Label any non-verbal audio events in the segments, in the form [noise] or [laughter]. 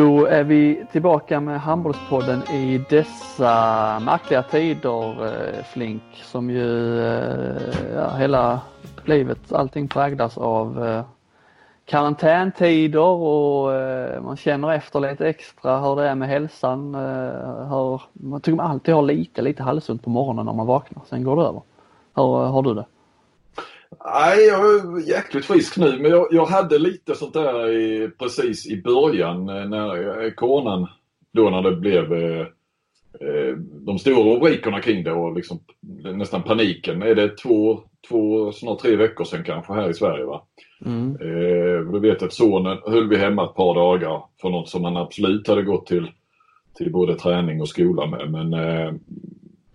Då är vi tillbaka med Handbollspodden i dessa märkliga tider eh, Flink som ju eh, ja, hela livet, allting präglas av eh, karantäntider och man känner efter lite extra hur det är med hälsan. Hur, man tycker man alltid har lite, lite halsont på morgonen när man vaknar, sen går det över. Hur har du det? Nej, jag är jäkligt frisk nu men jag, jag hade lite sånt där i, precis i början eh, när eh, coronan, då när det blev eh, eh, de stora rubrikerna kring det och liksom nästan paniken. Är det två, två, snart tre veckor sedan kanske här i Sverige va? Mm. Eh, du vet att sonen höll vi hemma ett par dagar för något som han absolut hade gått till, till både träning och skola med. Men eh,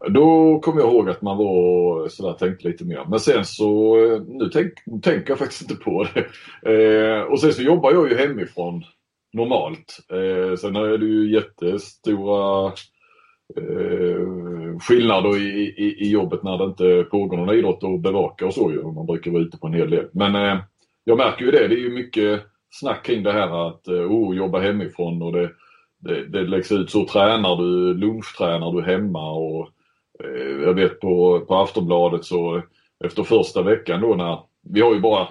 då kommer jag ihåg att man var sådär, tänkte lite mer. Men sen så, nu nu tänk, tänker jag faktiskt inte på det. [laughs] Eh, och sen så jobbar jag ju hemifrån normalt. Eh, sen är det ju jättestora eh, skillnader i, i, i, jobbet när det inte pågår någon idrott att bevaka och så ju. Man brukar vara ute på en hel del. Men eh, jag märker ju det. Det är ju mycket snack kring det här att eh, oh, jobba hemifrån och det, det, det läggs ut så. Tränar du, lunchtränar du hemma och Eh, jag vet på, på Aftonbladet så efter första veckan då när vi har ju bara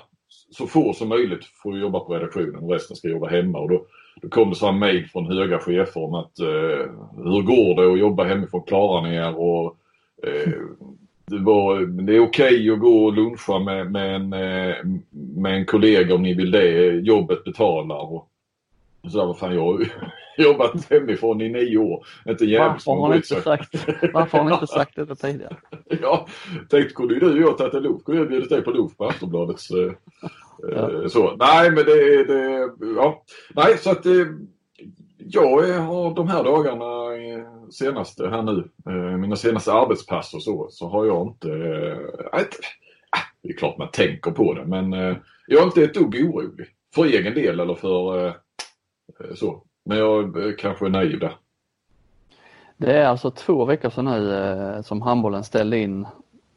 så få som möjligt får jobba på redaktionen och resten ska jobba hemma. Och då, då kom det så mejl från höga chefer om att eh, hur går det att jobba hemifrån? Klarar ni er? Och, eh, det, var, det är okej okay att gå och luncha med, med, en, eh, med en kollega om ni vill det. Jobbet betalar. Och, så vad fan, jag, [laughs] jobbat hemifrån i nio år. Inte varför, har ni inte sagt, varför har ni inte sagt detta tidigare? [laughs] ja, tänkte kunde ju du och jag tagit en lunch. Kunde jag bjudit dig på lunch på Aftonbladets eh, ja. Eh, så. Nej, men det, det ja. Nej, så att eh, jag har de här dagarna senaste här nu, mina senaste arbetspass och så, så har jag inte, äh, det är klart man tänker på det, men jag är inte ett dugg orolig. För egen del eller för så. Men jag är kanske är naiv där. Det är alltså två veckor sedan nu eh, som handbollen ställde in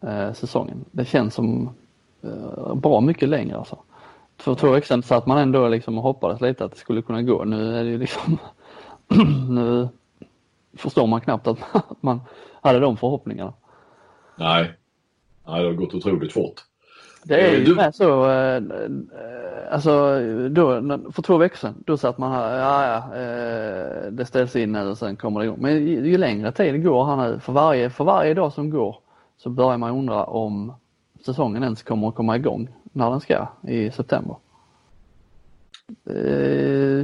eh, säsongen. Det känns som eh, bra mycket längre alltså. För två veckor sedan satt man ändå liksom och hoppades lite att det skulle kunna gå. Nu är det liksom [clears throat] nu förstår man knappt att [laughs] man hade de förhoppningarna. Nej, Nej det har gått otroligt fort. Det är ju du... med så, äh, alltså då, för två veckor sedan, då satt man här, ja ja, äh, det ställs in nu och sen kommer det igång. Men ju, ju längre tid går här nu, för varje, för varje dag som går så börjar man undra om säsongen ens kommer att komma igång när den ska i september.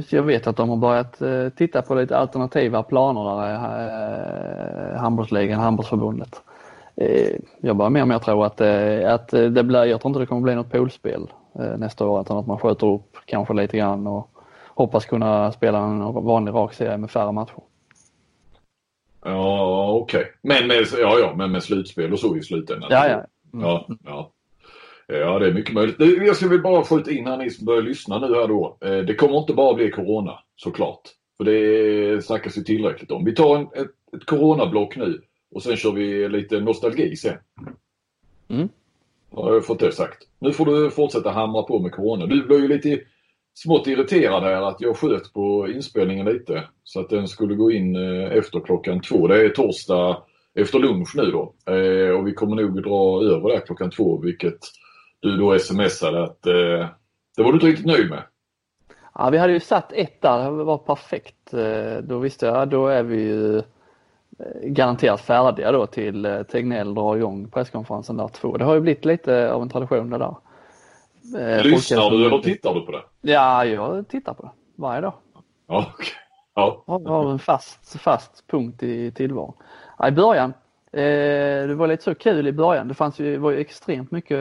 Jag vet att de har börjat titta på lite alternativa planer där, handbollsligan, handbollsförbundet. Eh, jag bara mer och mer tror att, eh, att det blir, jag tror inte det kommer bli något poolspel eh, nästa år utan att man skjuter upp kanske lite grann och hoppas kunna spela en vanlig rak serie med färre matcher. Ja okej, okay. men, med, ja, ja, men med slutspel och så i slutändan. Ja, ja. Mm. ja, ja. Ja, det är mycket möjligt. Jag ska väl bara skjuta in här ni som börjar lyssna nu här då. Det kommer inte bara bli Corona såklart. För det snackas ju tillräckligt om. Vi tar en, ett, ett Corona-block nu. Och sen kör vi lite nostalgi sen. Mm. Har jag fått det sagt. Nu får du fortsätta hamra på med corona. Du blev ju lite smått irriterad här att jag sköt på inspelningen lite. Så att den skulle gå in eh, efter klockan två. Det är torsdag efter lunch nu då. Eh, och vi kommer nog dra över där klockan två vilket du då smsade att eh, det var du inte riktigt nöjd med. Ja, vi hade ju satt ett där, det var perfekt. Då visste jag, då är vi ju garanterat färdiga då till eh, Tegnell drar igång presskonferensen där två. Det har ju blivit lite av en tradition det där. Eh, Lyssnar du eller tittar du på det? Ja, jag tittar på det varje dag. Ja, okay. ja. Jag har en fast, fast punkt i tillvaron. Ja, I början, eh, det var lite så kul i början. Det fanns ju, var ju extremt mycket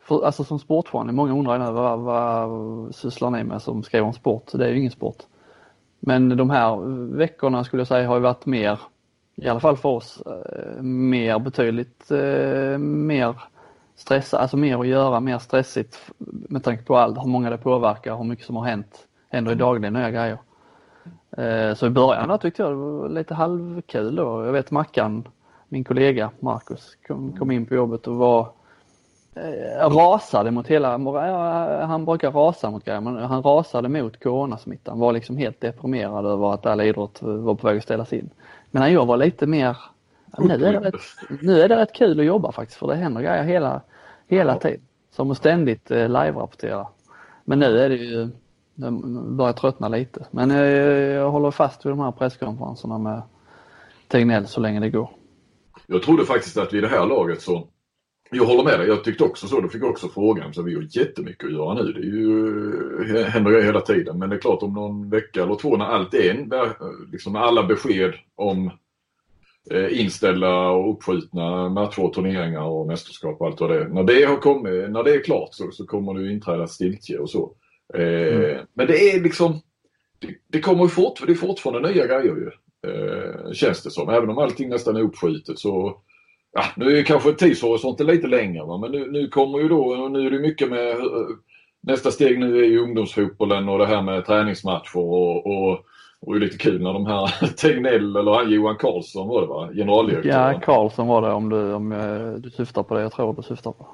för, alltså som sportfan, många undrar vad, vad sysslar ni med som skriver om sport? Det är ju ingen sport. Men de här veckorna skulle jag säga har ju varit mer, i alla fall för oss, eh, mer betydligt eh, mer stressa, alltså mer att göra, mer stressigt med tanke på allt, hur många det påverkar, hur mycket som har hänt, händer i dagligen nya grejer. Eh, så i början där tyckte jag det var lite halvkul då. Jag vet Mackan, min kollega Marcus, kom, kom in på jobbet och var rasade mot hela, han brukar rasa mot grejer, men han rasade mot coronasmittan. Var liksom helt deprimerad över att all idrott var på väg att ställas in. Men jag var lite mer, nu är, det rätt, nu är det rätt kul att jobba faktiskt för det händer grejer hela, hela ja. tiden. Som att ständigt eh, live-rapportera. Men nu är det ju, det börjar tröttna lite. Men jag, jag håller fast vid de här presskonferenserna med Tegnell så länge det går. Jag trodde faktiskt att vid det här laget så jag håller med dig, jag tyckte också så. Då fick jag också frågan. Så vi har jättemycket att göra nu. Det ju, händer ju hela tiden. Men det är klart om någon vecka eller två när allt är en, liksom alla besked om eh, inställda och uppskjutna matcher och turneringar och mästerskap och allt vad det är. När det har kommit, när det är klart så, så kommer det inträda stiltje och så. Eh, mm. Men det är liksom, det, det kommer fort, det är fortfarande nya grejer ju. Eh, känns det som. Även om allting nästan är uppskjutet så ja, nu är kanske tidshorisonten lite längre va? men nu, nu kommer ju då, nu är det mycket med eh, nästa steg nu är ju ungdomsfotbollen och det här med träningsmatcher och, och, och lite kul när de här [laughs] Tegnell eller han Johan Karlsson var det va? Generaldirektören. Ja, Karlsson var det om du, om eh, du syftar på det jag tror du syftar på.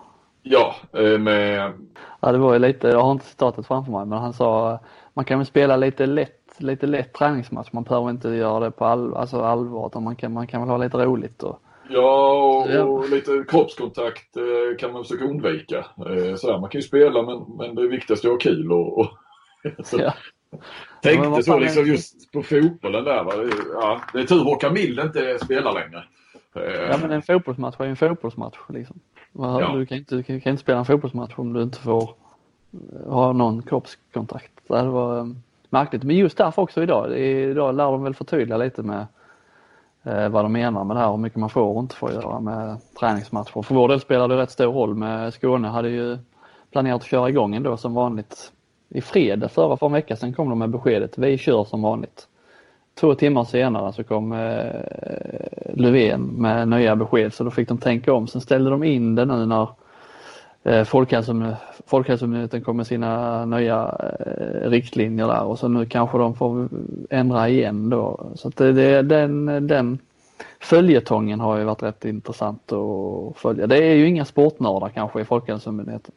Ja, eh, med... Ja, det var ju lite, jag har inte citatet framför mig, men han sa man kan väl spela lite lätt, lite lätt träningsmatch. Man behöver inte göra det på all, alltså allvar, utan man kan, man kan väl ha lite roligt. Och, Ja, och, och, lite kroppskontakt eh, kan man försöka undvika. Eh, sådär, man kan ju spela men, men det viktigaste är att ha kul. Och, och [laughs] så. Ja. Tänkte ja, så liksom just på fotbollen där. Va? Ja, det är tur Håkan Mild inte spelar längre. Ja men en fotbollsmatch är ju en fotbollsmatch. Liksom. Ja. Du, kan inte, du kan inte spela en fotbollsmatch om du inte får eh, ha någon kroppskontakt. Det var märkligt. Men just därför också idag. Idag lär de väl förtydliga lite med eh, Eh, vad de menar med det här, hur mycket man får och inte får göra med träningsmatcher. För vår del spelar det rätt stor roll med Skåne hade ju planerat att köra igång ändå som vanligt. I fredag förra för en vecka sedan kom de med beskedet, vi kör som vanligt. Två timmar senare så kom eh, Löfven med nya besked så då fick de tänka om. Sen ställde de in det nu när eh, Folkhälsomyndigheten kom med sina nya eh, riktlinjer där och så nu kanske de får ändra igen då. Så det, det, den, den följetongen har ju varit rätt intressant att följa. Det är ju inga sportnördar kanske i Folkhälsomyndigheten.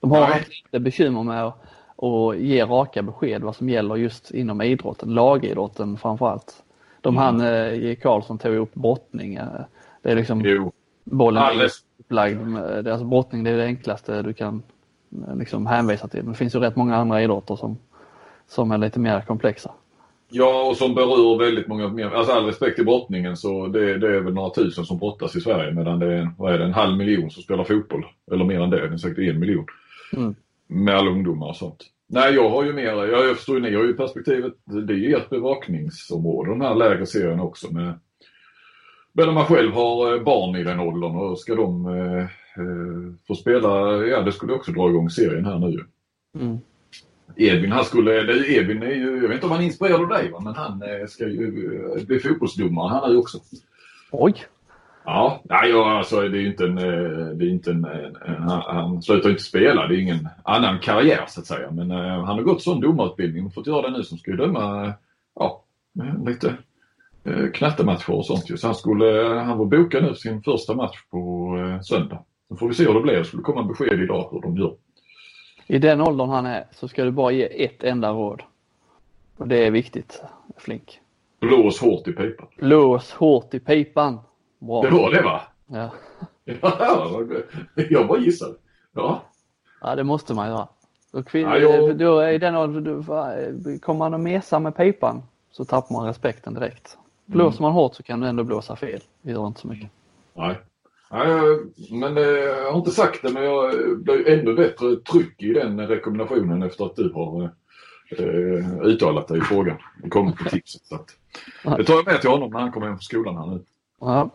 De har haft lite bekymmer med att, att ge raka besked vad som gäller just inom idrotten, lagidrotten framförallt. De mm. han, eh, Karlsson tog upp brottning. Det är liksom jo. bollen Alldeles. Upplagd. Alltså brottning det är det enklaste du kan Eh, liksom hänvisa till. Men det finns ju rätt många andra idrotter som, som är lite mer komplexa. Ja, och som berör väldigt många mer. Alltså all respekt till brottningen så det, det är väl några tusen som brottas i Sverige medan det är, vad är det, en halv miljon som spelar fotboll. Eller mer än det, det är säkert en miljon. Mm. Med alla ungdomar och sånt. Nej, jag har ju mer, jag, jag förstår ju, ni har ju perspektivet, det är ju ert bevakningsområde, de här lägre serierna också med men om man själv har eh, barn i den åldern och ska de eh, Eh, få spela, ja det skulle också dra igång serien här nu mm. Edvin, han skulle, Edvin är ju, jag vet inte om han är inspirerad av dig va, men han ska ju bli fotbollsdomare han är ju också. Oj! Ja, nej, alltså det är ju inte en, det är inte en, en, han slutar inte spela, det är ingen annan karriär så att säga. Men han har gått sån domarutbildning och fått göra det nu som ska ju döma, ja, lite knattematcher och sånt ju. Så han skulle, han var bokad nu sin första match på uh, söndag. Så får vi se hur det blir. Det skulle komma besked idag hur de gör. I den åldern han är så ska du bara ge ett enda råd. Och det är viktigt, Flink. Lås hårt i pipan. Lås hårt i pipan. Bra. Det var det va? Ja. [laughs] jag bara gissade. Ja. Ja, det måste man göra. Och ja, jag... då, i den åldern, kommer man att mesa med pipan så tappar man respekten direkt. Blåser mm. man hårt så kan du ändå blåsa fel. Det gör inte så mycket. Nej. Nej, men eh, jag har inte sagt det men jag blir ännu bättre tryck i den rekommendationen efter att du har eh, uttalat dig i frågan och kommit på tipset. Så att, det tar jag med till honom när han kommer hem från skolan här nu. Ja.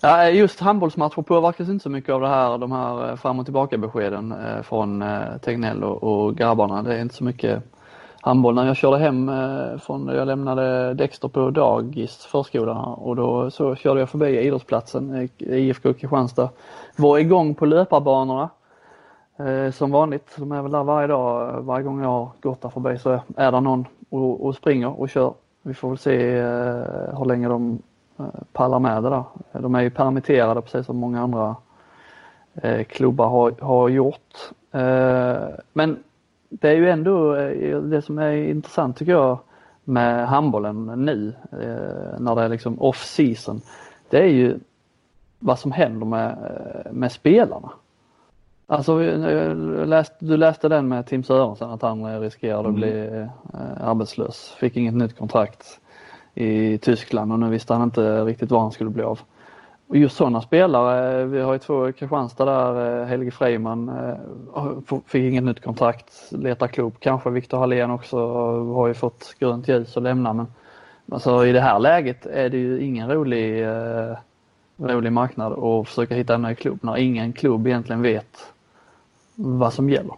Ja, just handbollsmatcher påverkas inte så mycket av det här, de här eh, fram och tillbaka beskeden från Tegnell och, och grabbarna. Det är inte så mycket handboll när jag körde hem eh, från, jag lämnade Dexter på dagis, förskolan och då så körde jag förbi idrottsplatsen, IFK Kristianstad. Var igång på löparbanorna eh, som vanligt. De är väl där varje dag, varje gång jag har gått där förbi så är det någon och, och springer och kör. Vi får väl se eh, hur länge de pallar med det där. De är ju permitterade precis som många andra klubbar har, har gjort. Men det är ju ändå eh, det som är intressant tycker jag med handbollen nu eh, när det är liksom off season. Det är ju vad som händer med, eh, med spelarna. Alltså läst, du läste den med Tim Sörensen att han riskerade att mm. bli eh, arbetslös. Fick inget nytt kontrakt i Tyskland och nu visste han inte riktigt var han skulle bli av. Och just sådana spelare, eh, vi har ju två i Kristianstad där, eh, Helge Freiman eh, fick inget nytt kontrakt, letar klubb. Kanske Viktor Hallén också har ju fått grönt ljus att lämna men alltså i det här läget är det ju ingen rolig, eh, rolig marknad att försöka hitta en ny klubb när ingen klubb egentligen vet vad som gäller.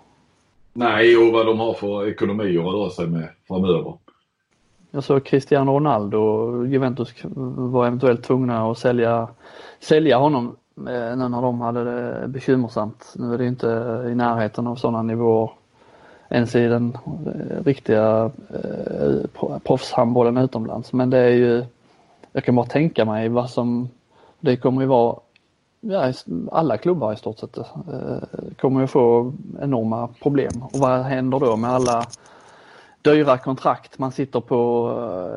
Nej, och vad de har för ekonomi att röra sig med framöver. Jag såg Cristiano Ronaldo, Juventus var eventuellt tvungna att sälja, sälja honom eh, nu när de hade det bekymmersamt. Nu är det inte i närheten av sådana nivåer ens i den eh, riktiga eh, proffshandbollen utomlands. Men det är ju, jag kan bara tänka mig vad som, det kommer ju vara, ja, alla klubbar i stort sett eh, kommer ju få enorma problem. Och vad händer då med alla dyra kontrakt man sitter på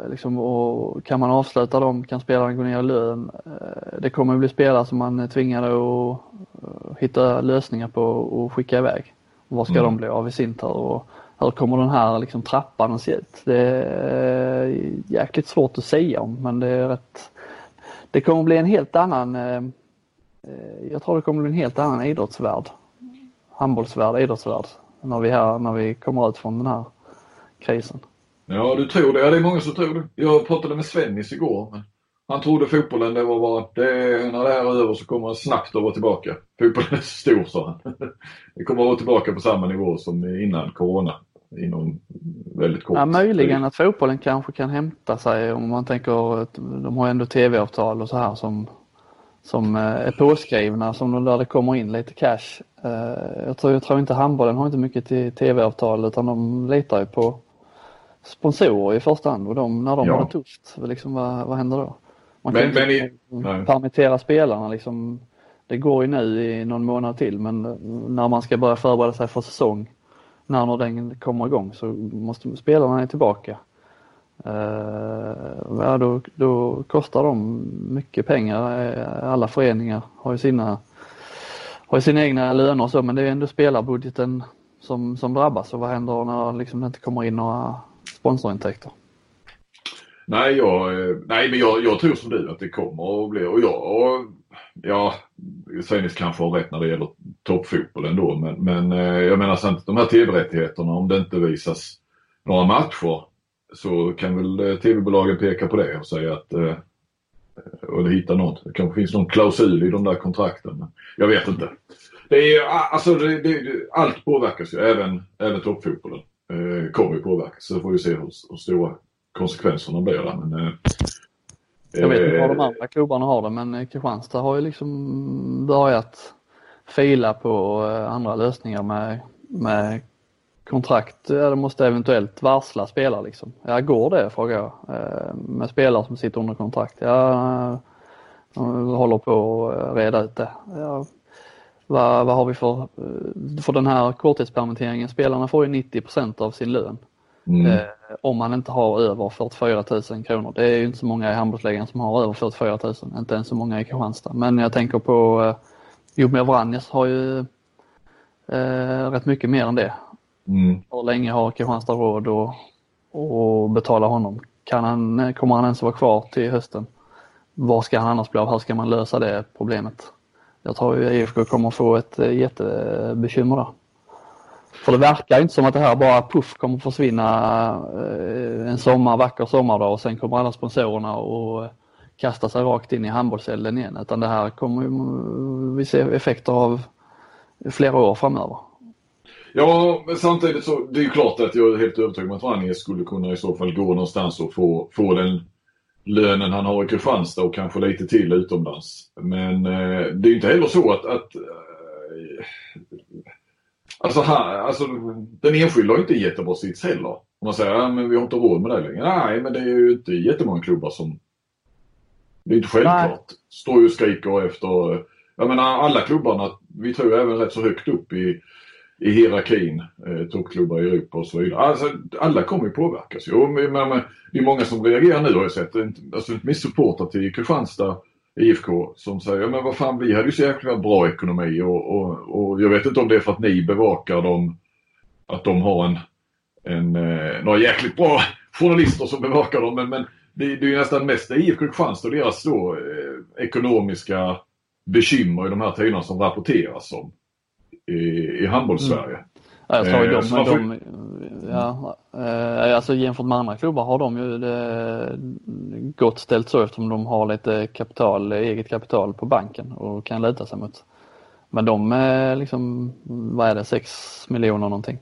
eh, liksom, och kan man avsluta dem kan spelaren gå ner i lön. Eh, det kommer att bli spelare som man är tvingade att eh, hitta lösningar på och skicka iväg. Vad ska mm. de bli av i sin tur och hur kommer den här liksom, trappan att se ut? Det är jäkligt svårt att säga om men det är rätt Det kommer att bli en helt annan Jag tror det kommer bli en helt annan idrottsvärld. Handbollsvärld, idrottsvärld. När vi, här, när vi kommer ut från den här krisen. Ja, du tror det. Ja, det är många som tror det. Jag pratade med Svennis igår. Han trodde fotbollen, det var bara, det, när det här är över så kommer han snabbt att vara tillbaka. Fotbollen är så stor, sa han. [laughs] Det kommer att vara tillbaka på samma nivå som innan corona. Inom väldigt kort Ja, möjligen att fotbollen kanske kan hämta sig om man tänker att de har ändå tv-avtal och så här som, som eh, är påskrivna, som där det kommer in lite cash. Eh, jag tror, jag tror inte handbollen har inte mycket till tv-avtal utan de litar ju på sponsorer i första hand och de, när de ja. har det tufft, liksom, vad, vad händer då? Man kan men, inte men, permittera spelarna liksom. Det går ju nu i någon månad till men när man ska börja förbereda sig för säsong, när den kommer igång så måste spelarna är tillbaka. Uh, ja, då, då kostar de mycket pengar. Eh, alla föreningar har ju sina, har ju sina egna löner och så men det är ändå spelarbudgeten som, som drabbas och vad händer när liksom det inte kommer in några sponsorintäkter? Nej, jag, eh, nej men jag, jag tror som du att det kommer att bli och jag och, ja, Svennis kanske har rätt när det gäller toppfotbollen då men, men eh, jag menar samtidigt de här tv-rättigheterna om det inte visas några matcher så kan väl eh, tv-bolagen peka på det och säga att eller hitta något. Det kanske finns någon klausul i de där kontrakten. Jag vet inte. Det är, alltså, det, det, allt påverkas ju, även, även toppfotbollen eh, kommer ju påverkas. Så får vi se hur, hur stora konsekvenserna blir där. Men, eh, jag vet inte var de andra klubbarna har det men Kristianstad har ju liksom börjat fila på eh, andra lösningar med, med kontrakt. De måste eventuellt varsla spelare liksom. Ja, går det frågar jag. Eh, med spelare som sitter under kontrakt. Ja, de håller på att reda ut det. Ja, vad, vad har vi för, eh, för den här korttidspermitteringen? Spelarna får ju 90% av sin lön. Mm. Eh, om man inte har över 44 000 kronor. Det är ju inte så många i handbollsligan som har över 44 000, inte ens så många i Kristianstad. Men jag tänker på eh, Jomir Vranjes har ju eh, rätt mycket mer än det. Mm. Hur länge har Kristianstad råd att, att betala honom? Kan han, kommer han ens vara kvar till hösten? Vad ska han annars bli av? Hur ska man lösa det problemet? Jag tror ju IFK kommer få ett eh, jättebekymmer där. För det verkar inte som att det här bara puff kommer försvinna eh, en sommar, vacker sommardag och sen kommer alla sponsorerna och eh, kasta sig rakt in i handbollselden igen utan det här kommer vi se effekter av flera år framöver. Ja, men samtidigt så det är ju klart att jag är helt övertygad om att Vranjes skulle kunna i så fall gå någonstans och få, få den lönen han har i Kristianstad och kanske lite till utomlands. Men eh, det är ju inte heller så att, att eh, alltså, han, alltså den enskilda har inte jättebra sits heller. Om man säger att ja, vi har inte råd med det längre. Nej, men det är ju inte jättemånga klubbar som... Det är inte självklart. Nej. Står ju och skriker efter... Jag menar alla klubbarna vi tror även rätt så högt upp i, i hierarkin, eh, toppklubbar i Europa och så vidare. Alltså, alla kommer ju påverkas. Jo, men, men, det är många som reagerar nu har jag sett. Alltså inte minst supportrar till Kristianstad IFK som säger, men vad fan vi hade ju så jäkla bra ekonomi och, och, och jag vet inte om det är för att ni bevakar dem, att de har en, en eh, några jäkligt bra journalister som bevakar dem, men, men det, det är ju nästan mest IFK Kristianstad och deras då, eh, ekonomiska bekymmer i de här tiderna som rapporteras om i, i handbollssverige. Mm. Ja, jag tror ju de, eh, de, ja, eh, alltså jämfört med andra klubbar har de ju det gott ställt så eftersom de har lite kapital, eget kapital på banken och kan luta sig mot. Men de liksom, vad är det, 6 miljoner någonting.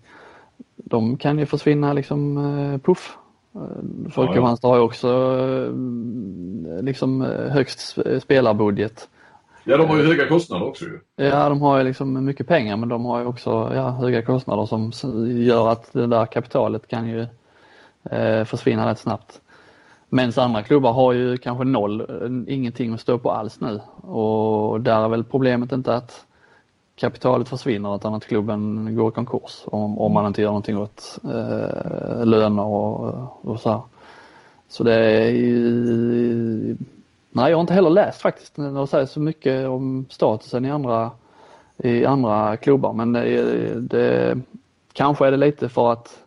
De kan ju försvinna liksom eh, puff. För ja, ja. har ju också liksom högst spelarbudget. Ja, de har ju höga kostnader också ju. Ja, de har ju liksom mycket pengar men de har ju också ja, höga kostnader som gör att det där kapitalet kan ju eh, försvinna rätt snabbt. Medan andra klubbar har ju kanske noll, eh, ingenting att stå på alls nu och där är väl problemet inte att kapitalet försvinner utan att klubben går i konkurs om, om man inte gör någonting åt eh, löner och, och så här. Så det är ju Nej, jag har inte heller läst faktiskt det sägs så mycket om statusen i andra, i andra klubbar men det, det, kanske är det lite för att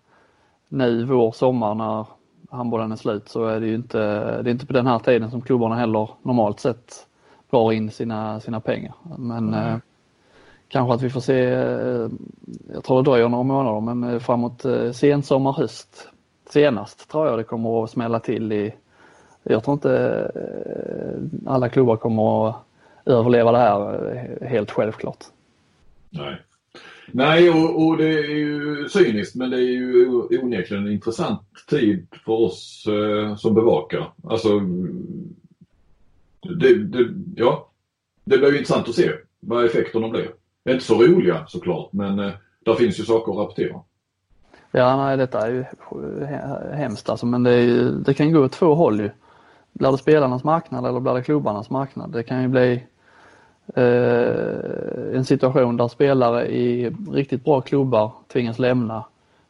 nu vår, sommar när handbollen är slut så är det ju inte, det är inte på den här tiden som klubbarna heller normalt sett drar in sina, sina pengar. Men mm. eh, kanske att vi får se, eh, jag tror det dröjer några månader men eh, framåt eh, sensommar, höst senast tror jag det kommer att smälla till i jag tror inte eh, alla klubbar kommer att överleva det här eh, helt självklart. Nej, Nej och, och, det är ju cyniskt men det är ju onekligen en intressant tid för oss eh, som bevakar. Alltså, det, det, ja, det blir ju intressant att se vad effekterna blir. Inte så roliga såklart men eh, där finns ju saker att rapportera. Ja, nej, detta är ju hemskt alltså, men det, är, det kan gå åt två håll ju. Blir det spelarnas marknad eller blir det klubbarnas marknad? Det kan ju bli eh, en situation där spelare i riktigt bra klubbar tvingas lämna,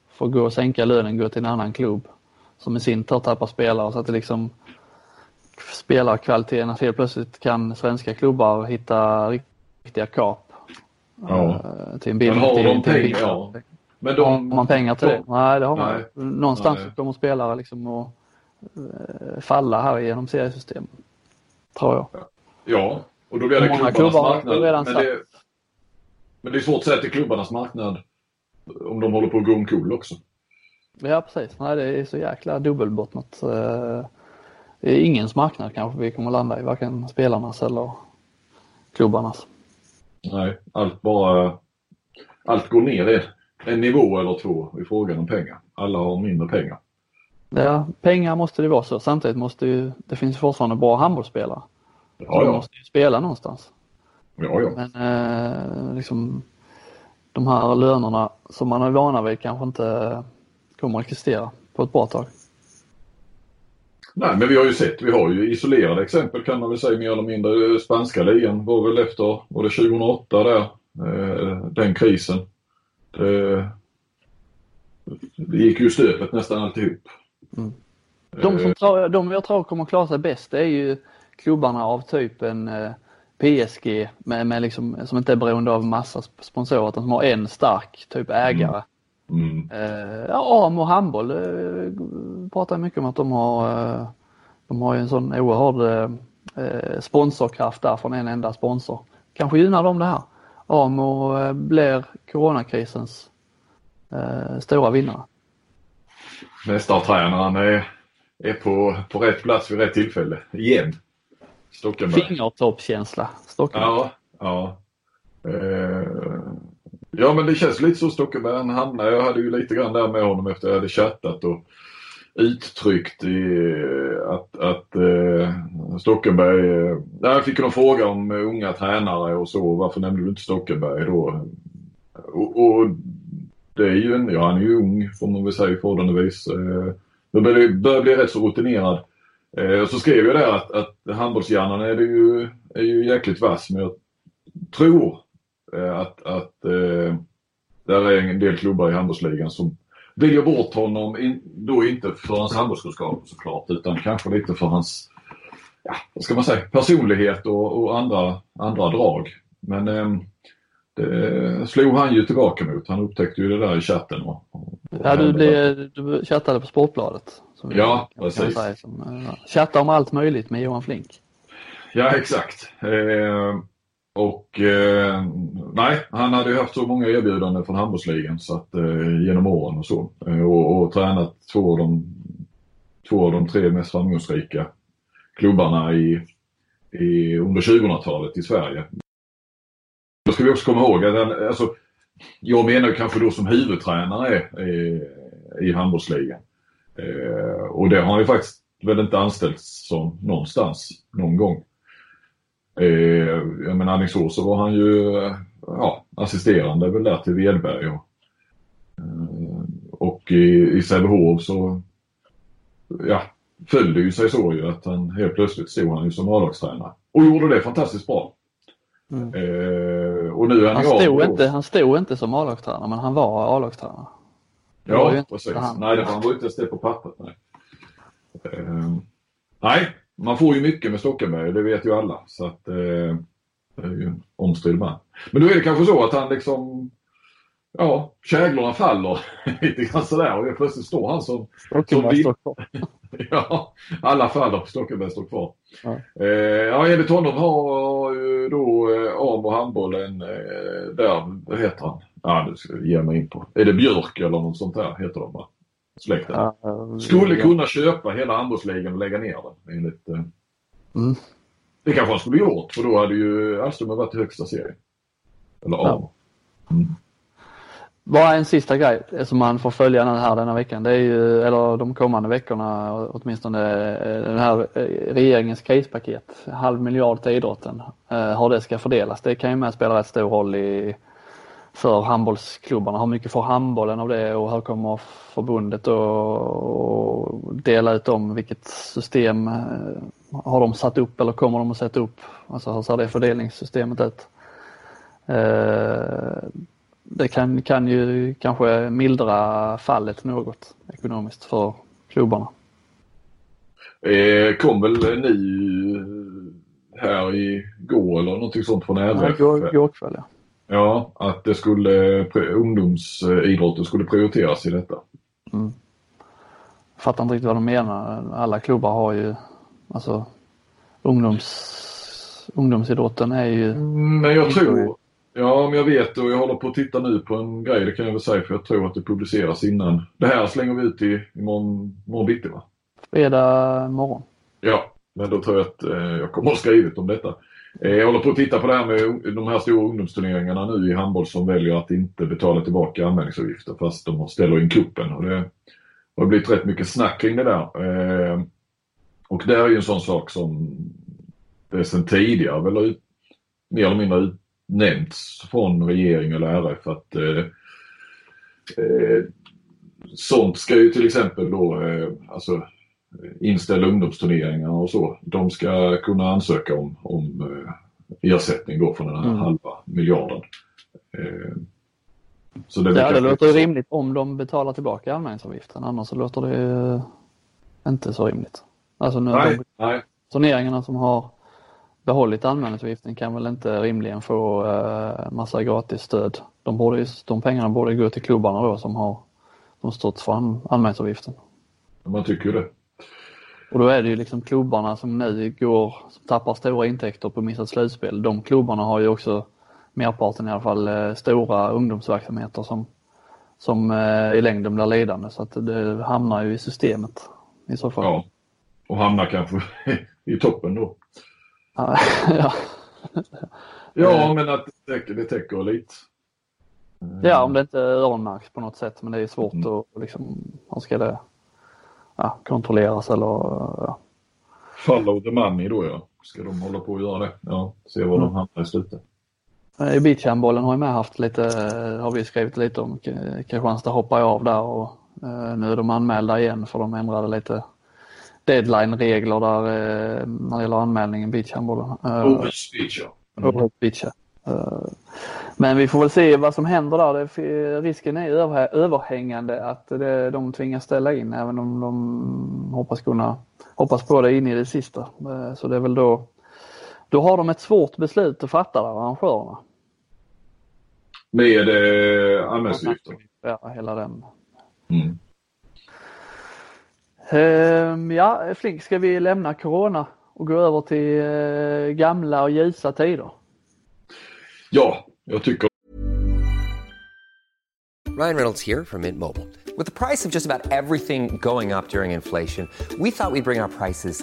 får gå och sänka lönen, gå till en annan klubb som i sin tur tappar spelare så att det liksom spelarkvaliteten att helt plötsligt kan svenska klubbar hitta riktiga kap. Ja. Eh, till en billig, Men har de pengar? Ja. Men de, har man pengar till de, det? Nej, det har man Någonstans nej. kommer spelare liksom och falla här genom seriesystemet. Tror jag. Ja, och då blir det Många klubbarnas marknad. Redan men, det, men det är svårt att säga att det är klubbarnas marknad om de håller på att gå omkull också. Ja precis, nej det är så jäkla dubbelbottnat. Eh, det är ingens marknad kanske vi kommer landa i, varken spelarnas eller klubbarnas. Nej, allt bara, allt går ner en nivå eller två i frågan om pengar. Alla har mindre pengar. Ja, pengar måste det vara så. Samtidigt måste ju, det finns fortfarande bra handbollsspelare. Ja, ja. De måste ju spela någonstans. Ja, ja. Men eh, liksom de här lönerna som man är vana vid kanske inte kommer att existera på ett bra tag. Nej, men vi har ju sett, vi har ju isolerade exempel kan man väl säga mer eller mindre. Spanska ligan var väl efter, var det 2008 där, eh, den krisen. Det, det gick ju stöpet nästan alltihop. Mm. De som tror, de jag tror kommer klara sig bäst är ju klubbarna av typen eh, PSG med, med liksom, som inte är beroende av massa sponsorer utan som har en stark typ ägare. Mm. Eh, ja, AMO handboll eh, pratar mycket om att de har, de har en sån oerhörd sponsorkraft där från en enda sponsor. Kanske gynnar de det här. AMO blir coronakrisens stora vinnare mästartränaren är, är på, på rätt plats vid rätt tillfälle. Igen. Stockenberg. Fingertoppskänsla. Stockenberg. Ja, ja. Eh, ja men det känns lite så Stockenberg han hamnade. Jag hade ju lite grann där med honom efter jag hade chattat och uttryckt i, att, att eh, Stockenberg, eh, jag fick någon fråga om unga tränare och så, varför nämnde du inte Stockenberg då? Och, och det är ju en, ja han är ju ung får man väl säga förhållandevis. Eh, börjar, börjar bli rätt så rutinerad. Eh, och så skrev jag där att, att handbollshjärnan är, det ju, är ju jäkligt vass men jag tror eh, att, att eh, där är en del klubbar i handbollsligan som väljer bort honom, in, då inte för hans handbollskunskap såklart, utan kanske lite för hans, ja, vad ska man säga, personlighet och, och andra, andra drag. Men eh, det slog han ju tillbaka mot. Han upptäckte ju det där i chatten. Och, och ja, du, blev, du chattade på Sportbladet. ja, kan, precis. Kan säga, som, ja, chatta om allt möjligt med Johan Flink. Ja, exakt. Eh, och eh, nej, han hade ju haft så många erbjudanden från handbollsligan så att, eh, genom åren och så. Eh, och, och tränat två av, de, två av de tre mest framgångsrika klubbarna i, i, under 2000-talet i Sverige. Ska vi också komma ihåg att alltså, jag menar kanske då som huvudtränare i, eh, i handbollsligan. Eh, och det har han ju faktiskt väl inte anställts som någonstans någon gång. Eh, jag menar Alingsås så var han ju eh, ja, assisterande väl där till Wedberg. Och, eh, och i, i Sävehof så ja, föll det ju sig så ju att han helt plötsligt stod han ju som A-lagstränare. Och gjorde det fantastiskt bra. Mm. Eh, och nu är han, han, stod inte, han stod inte som A-lagstränare men han var A-lagstränare. Ja, precis. Han... Nej, det var, han var inte ens det på pappret. Nej. Eh, nej, man får ju mycket med Stockenberg, det vet ju alla. Så att, eh, det är ju en omstridd man. Men då är det kanske så att han liksom, ja, käglorna faller [laughs] lite grann sådär och plötsligt står han som... Stockenberg står kvar. ja, alla faller, Stockenberg står kvar. Ja, eh, ja enligt honom har ju då eh, Amo handbollen eh, där, vad heter han? Ja, det ska jag ge mig in på. Är det Björk eller något sånt där heter de va? släkten. Ja, skulle ja. kunna köpa hela handbollsligan och lägga ner den enligt... Eh, mm. Det kanske han skulle gjort för då hade ju Alström varit i högsta serien. Eller ja. Mm. Bara en sista grej som man får följa den här denna veckan. Det är ju, eller de kommande veckorna åtminstone, eh, den här eh, regeringens krispaket. Halv miljard till idrotten. Eh, hur det ska fördelas. Det kan ju med spela rätt stor roll i för handbollsklubbarna. Hur mycket får handbollen av det och hur kommer förbundet att dela ut dem? Vilket system har de satt upp eller kommer de att sätta upp? Alltså hur ser det fördelningssystemet ut? Det kan, kan ju kanske mildra fallet något ekonomiskt för klubbarna. Eh, kom väl ni här i går eller någonting sånt från RF? Ja, igår kväll ja. Ja, att det skulle, ungdomsidrotten skulle prioriteras i detta. Mm. Jag fattar inte riktigt vad de menar. Alla klubbar har ju, alltså ungdoms, ungdomsidrotten är ju... Men jag tror, ja men jag vet och jag håller på att titta nu på en grej, det kan jag väl säga för jag tror att det publiceras innan. Det här slänger vi ut i imorgon, imorgon bitti va? Fredag morgon. Ja, men då tror jag att eh, jag kommer att ha skrivit om detta. Eh, jag håller på att titta på det här med de här stora ungdomsturneringarna nu i handboll som väljer att inte betala tillbaka anmälningsavgifter fast de ställer in kuppen. Och det har blivit rätt mycket snack kring det där. Eh, och det är ju en sån sak som det sedan tidigare väl mer eller mindre nämnts från regering eller RF att eh, eh, sånt ska ju till exempel då, eh, alltså inställda ungdomsturneringar och så, de ska kunna ansöka om, om eh, ersättning då från den här mm. halva miljarden. Eh, så det, ja, det låter rimligt om de betalar tillbaka anmälningsavgiften, annars så låter det inte så rimligt. Alltså nu nej, de nej. turneringarna som har behållit anmälningsavgiften kan väl inte rimligen få uh, massa gratis stöd. De, borde, de pengarna borde gå till klubbarna då som har de stått för anmälningsavgiften. Man tycker ju det. Och då är det ju liksom klubbarna som nu går, som tappar stora intäkter på missat slutspel. De klubbarna har ju också merparten i alla fall eh, stora ungdomsverksamheter som, som eh, i längden blir lidande så att det hamnar ju i systemet i så fall. Ja, och hamnar kanske [laughs] i toppen då. Ja. ja, men att det täcker, det täcker lite. Ja, om det inte öronmärks på något sätt men det är svårt mm. att liksom, hur ska det ja, kontrolleras eller ja. Follow the money då ja. Ska de hålla på att göra det? Ja, se var mm. de hamnar i slutet. I beachhandbollen har ju med haft lite, har vi skrivit lite om. Kristianstad hoppar av där och eh, nu är de anmälda igen för de ändrade lite deadline-regler där eh, när det gäller anmälningen beachhandbollen. Årets beach ja. Mm. Beach ja. Men vi får väl se vad som händer där. risken är överhängande att de tvingas ställa in även om de hoppas kunna hoppas på det in i det sista. Eh, så det är väl då, då har de ett svårt beslut att fatta där, arrangörerna. Med eh, anmälningsavgiften? Ja, hela den. Mm. Uh, ja, Flink, ska vi lämna Corona och gå över till uh, gamla och ljusa tider? Ja, jag tycker Ryan Reynolds here from Mint Mobile. With the price of just about everything going up during inflation, we thought we'd bring our prices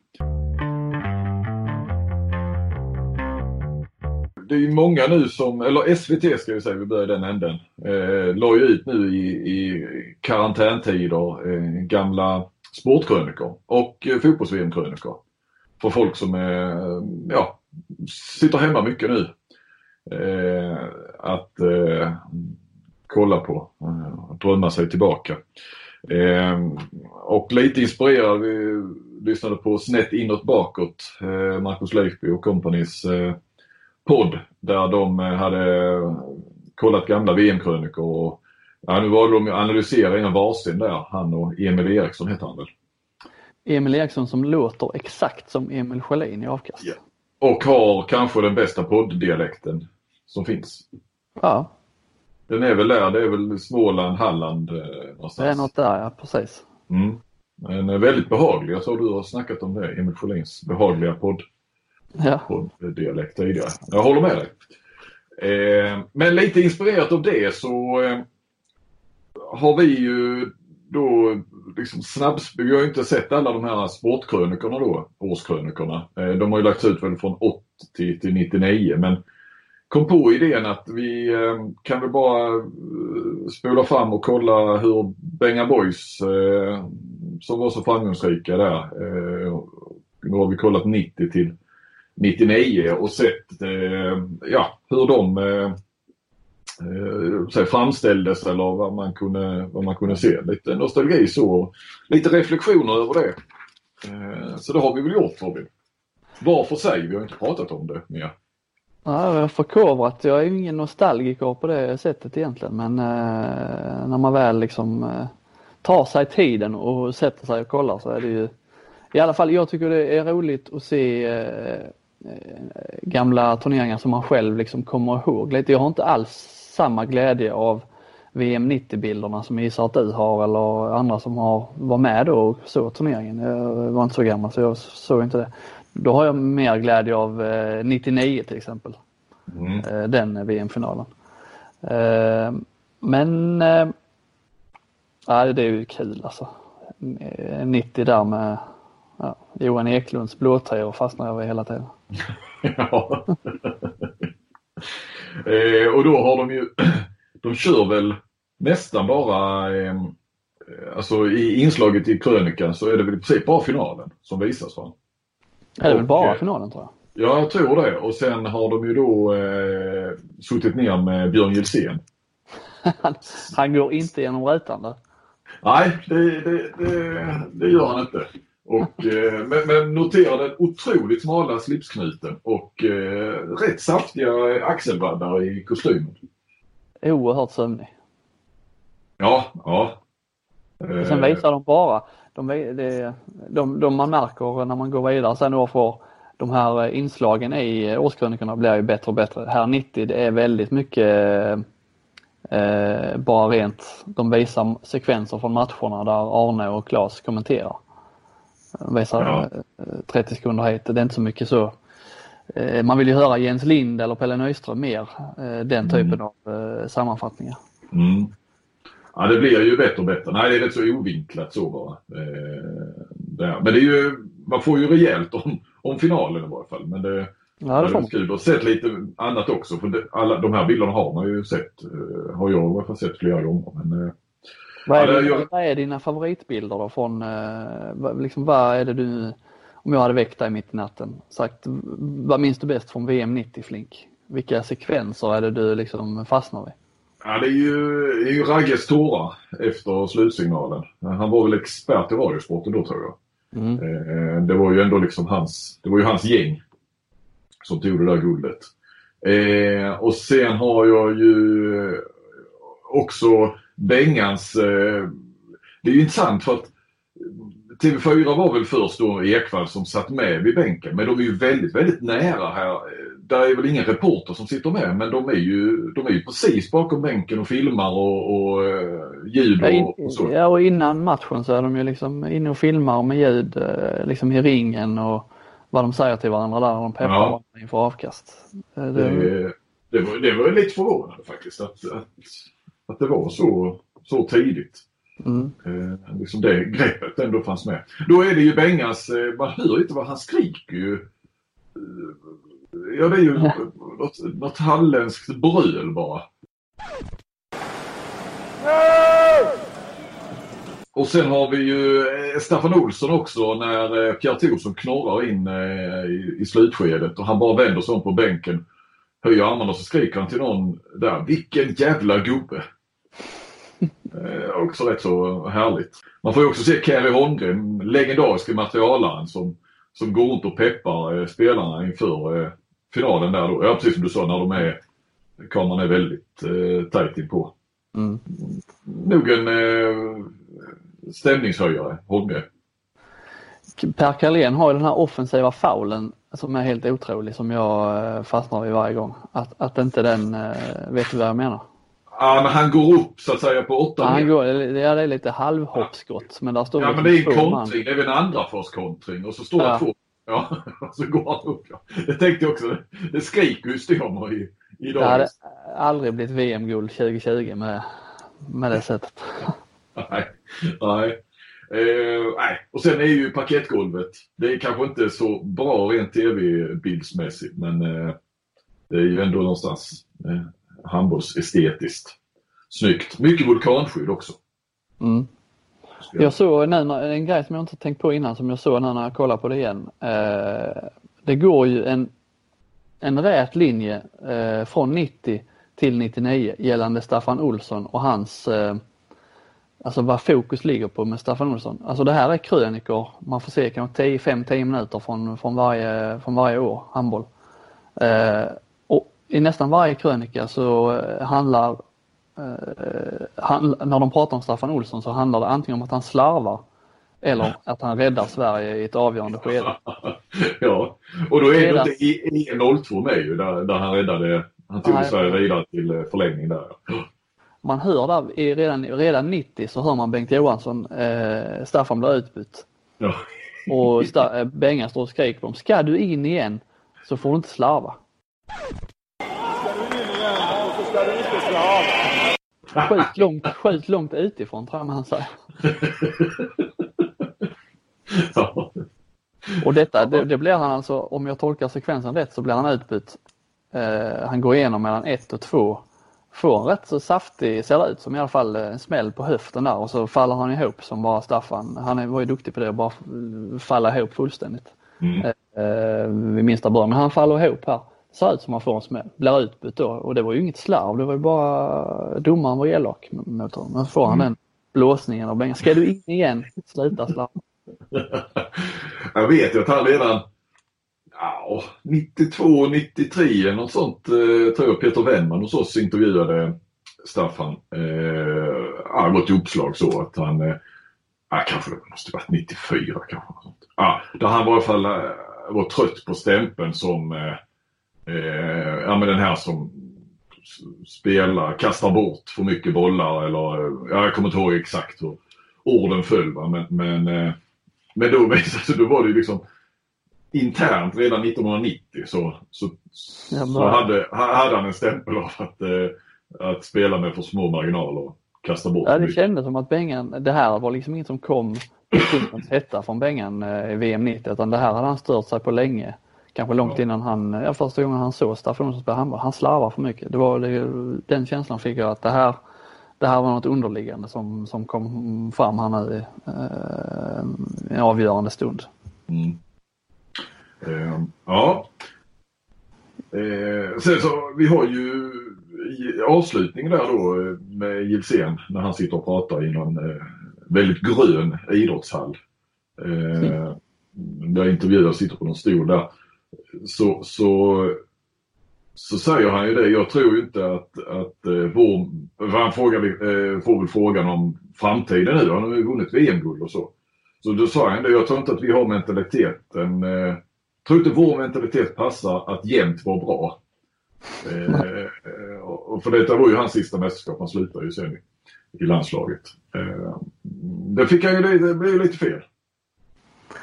Det är ju många nu som, eller SVT ska vi säga, vi börjar den änden, eh, la ju ut nu i, i karantäntider eh, gamla sportkrönikor och eh, fotbolls-VM-krönikor. För folk som är, ja, sitter hemma mycket nu. Eh, att eh, kolla på, eh, drömma sig tillbaka. Eh, och lite inspirerad, vi lyssnade på Snett inåt bakåt, eh, Marcus Leifby och kompanis eh, podd där de eh, hade kollat gamla VM-krönikor. Och, ja, nu var de analysera en varsin där, han och Emil Eriksson heter han väl? Emil Eriksson som låter exakt som Emil Sjölin i avkast. Ja. Och har kanske den bästa podddialekten som finns. Ja. Den är väl där, det är väl Småland, Halland eh, någonstans. Det är något där, ja precis. Mm. Men eh, väldigt behaglig. Jag såg du har snackat om det, Emil Sjölins behagliga podd, ja. podddialekt tidigare. Jag håller med dig. Eh, men lite inspirerat av det så eh, har vi ju då liksom snabbs... Vi har ju inte sett alla de här sportkrönikorna då, årskrönikorna. Eh, de har ju lagts ut väl från 80 till 99 men kom på idén att vi eh, kan väl bara eh, spola fram och kolla hur Benga Boys eh, som var så framgångsrika där. Nu har vi kollat 90 till 99 och sett eh, ja, hur de eh, eh framställdes eller vad man, kunde, vad man kunde se. Lite nostalgi så. Lite reflektioner över det. Eh, så det har vi väl gjort Robin. Var för sig, vi har inte pratat om det mer. Ja, jag har förkovrat. Jag är ju ingen nostalgiker på det sättet egentligen men eh, när man väl liksom eh, tar sig tiden och sätter sig och kollar så är det ju i alla fall jag tycker det är roligt att se eh gamla turneringar som man själv liksom kommer ihåg lite. Jag har inte alls samma glädje av VM 90-bilderna som jag gissar att du har eller andra som har var med då och såg turneringen. Jag var inte så gammal så jag såg inte det. Då har jag mer glädje av eh, 99 till exempel. Mm. Eh, den VM-finalen. Eh, men eh, ja, det är ju kul alltså. 90 där med ja, Johan Eklunds blåtröjor fastnar över hela tiden. ja. [laughs] eh, och då har de ju, [clears throat] de kör väl nästan bara, eh, alltså i inslaget i krönikan så är det väl i princip bara finalen som visas va? Är det väl bara finalen tror jag? Ja, jag tror det. Och sen har de ju då eh, suttit ner med Björn Gilsén. han går inte genom rutan där. Nej, det, det, det, det, gör han inte. Och, eh, men, men notera den otroligt smala slipsknuten och eh, rätt saftiga axelvaddar i kostymen. Oerhört sömnig. Ja, ja. Och sen visar de bara de, det, de, de man märker när man går vidare sen år för de här inslagen i årskrönikorna blir ju bättre och bättre. Här 90 det är väldigt mycket eh, bara rent, de visar sekvenser från matcherna där Arne och Claes kommenterar. Visar ja. 30 sekunder hit, det är inte så mycket så. Eh, man vill ju höra Jens Lind eller Pelle Nyström mer, eh, den typen mm. av eh, sammanfattningar. Mm. Ja, det blir ju bättre och bättre. Nej, det är rätt så ovinklat så bara. Eh, Men det är ju, man får ju rejält om, om finalen i varje fall. Men det, ja, det är kul att sett lite annat också. För alla de här bilderna har man ju sett. Eh, har jag i alla fall sett flera gånger. Men, eh, Vad är, Ja, ju- vad är dina favoritbilder då från, eh, liksom, vad är det du, om jag hade väckt dig mitt i natten, sagt, vad minns du bäst från VM 90 Flink? Vilka sekvenser är det du liksom fastnar vid? Ja, det är ju, det är ju Ragges tårar efter slutsignalen. Han var väl expert i radiosporten då tror jag. Mm. Eh, det var ju ändå liksom hans, det var ju hans gäng som tog det där guldet. Eh, och sen har jag ju också Bengans, eh, det är ju intressant för att TV4 var väl först då Ekvall som satt med vid bänken men de är ju väldigt, väldigt nära här. Där är väl ingen reporter som sitter med men de är ju, de är ju precis bakom bänken och filmar och, och eh, ljud och, och så. ja, och innan matchen så är de ju liksom inne och filmar med ljud eh, liksom i ringen och vad de säger till varandra där och de peppar Ja. varandra inför avkast. Eh, Det, Det, det, var, det var lite förvånande faktiskt att, att, att det var så, så tidigt. mm. Eh, liksom det greppet ändå fanns med. Då är det ju Bengas, eh, man hör inte vad han skriker ju. Eh, Ja det är ju något, något halländskt bröl bara. Och sen har vi ju eh, Staffan Olsson också när eh, Pierre Thorsson knorrar in i, i slutskedet och han bara vänder sig om på bänken, höjer armarna och så skriker han till någon där, vilken jävla gubbe. Eh, också rätt så härligt. Man får ju också se Kerry Holmgren, legendariske materialaren som, som går runt och peppar eh, spelarna inför eh, finalen där då. Ja precis som du sa när de är, kameran är väldigt eh, tajt inpå. Mm. Nog en eh, stämningshöjare, Holmgren. Per Carlén har ju den här offensiva faulen som är helt otrolig som jag eh, fastnar vid varje gång. Att, att inte den, eh, vet du vad jag menar? Ja men han går upp så att säga på åtta Han meter. går, ja, det är lite halvhoppskott men där står Ja men det är en kontring, det är väl en andra fas kontring och så står Ja. det två. Ja, [laughs] och så går han upp ja. Det tänkte jag också. Det, det skriker ju Ståmer i, i Det hade aldrig blivit VM-guld 2020 med, med det sättet. Nej. Nej. Eh, nej. Och sen är ju parkettgolvet. Det är kanske inte så bra rent tv-bildsmässigt men eh, det är ju ändå någonstans eh, handbollsestetiskt snyggt. Mycket vulkanskydd också. Mm. Jag såg nu en grej som jag inte tänkt på innan som jag såg när jag kollade på det igen. Eh, det går ju en, en rät linje eh, från 90 till 99 gällande Staffan Olsson och hans, eh, alltså vad fokus ligger på med Staffan Olsson. Alltså det här är krönikor, man får se kanske 5-10 minuter från, från, varje, från varje år handboll. I nästan varje krönika så eh, handlar eh, han, när de pratar om Staffan Olsson så handlar det antingen om att han slarvar eller att han räddar Sverige i ett avgörande skede. [laughs] ja, och då är det Redan- inte i, i 02 med ju där, där han räddade, han tog Nej. Sverige vidare till eh, förlängning där. Man hör där i, redan, redan 90 så hör man Bengt Johansson, eh, Staffan blir utbytt Ja. och Sta, eh, Bengan står och skriker på dem. Ska du in igen så får du inte slarva. Skjut långt, skjut långt utifrån tror jag man säger. [laughs] Ja. Och detta, det, det blir han alltså, om jag tolkar sekvensen rätt så blir han utbytt. Eh, han går igenom mellan ett och två. Får en rätt så saftig, ser det ut som i alla fall, eh, en smäll på höften där och så faller han ihop som bara Staffan. Han är, var ju duktig på det, att bara f- falla ihop fullständigt. Mm. Eh, vid minsta början. Men han faller ihop här. Ser ut som han får en smäll. Blir utbytt då och det var ju inget slarv. Det var ju bara domaren var elak mot honom. Men får han den blåsningen av Bengan. Ska du in igen? Sluta slarva. [laughs] Jag vet ju att han redan ja, 92, 93 eller något sånt eh, tror jag Peter Wennman hos oss intervjuade Staffan. Eh, det var ett uppslag så att han, eh, kanske det måste varit 94 kanske. något sånt. Ja, där han var i alla fall eh, var trött på stämpeln som eh, eh, ja, men den här som spelar, kastar bort för mycket bollar eller ja, jag kommer inte ihåg exakt hur orden föll va? men, men eh, men då, [laughs] alltså, då var det ju liksom internt redan 1990 så, så, Ja, så hade, hade han en stämpel av att, eh, att spela med för små marginaler och kasta bort Ja, det mycket. kändes som att Bengan, det här var liksom inget som kom i hetta från Bengan eh, i VM 90 utan det här hade han stört sig på länge. Kanske långt Ja. innan han, ja, första gången han såg Staffan Olsson spela handboll. Han slarvar för mycket. Det var det, den känslan fick jag att det här, det här var något underliggande som, som kom fram här nu i eh, en avgörande stund. Mm. Eh, ja. Eh, sen så, vi har ju avslutningen där då eh, med Gilsén när han sitter och pratar i någon eh, väldigt grön idrottshall. Eh, mm. Där intervjuaren sitter på någon stol där. Så, så, så säger han ju det. Jag tror ju inte att, att eh, vår, han frågar, eh, får väl frågan om framtiden nu. Han har ju vunnit VM-guld och så. Så då sa han det. Jag tror inte att vi har mentaliteten. Eh, tror inte vår mentalitet passar att jämt vara bra. Eh, eh och för detta var ju hans sista mästerskap. Han slutade ju sen i, landslaget. Eh, det fick han ju, det blev ju lite fel.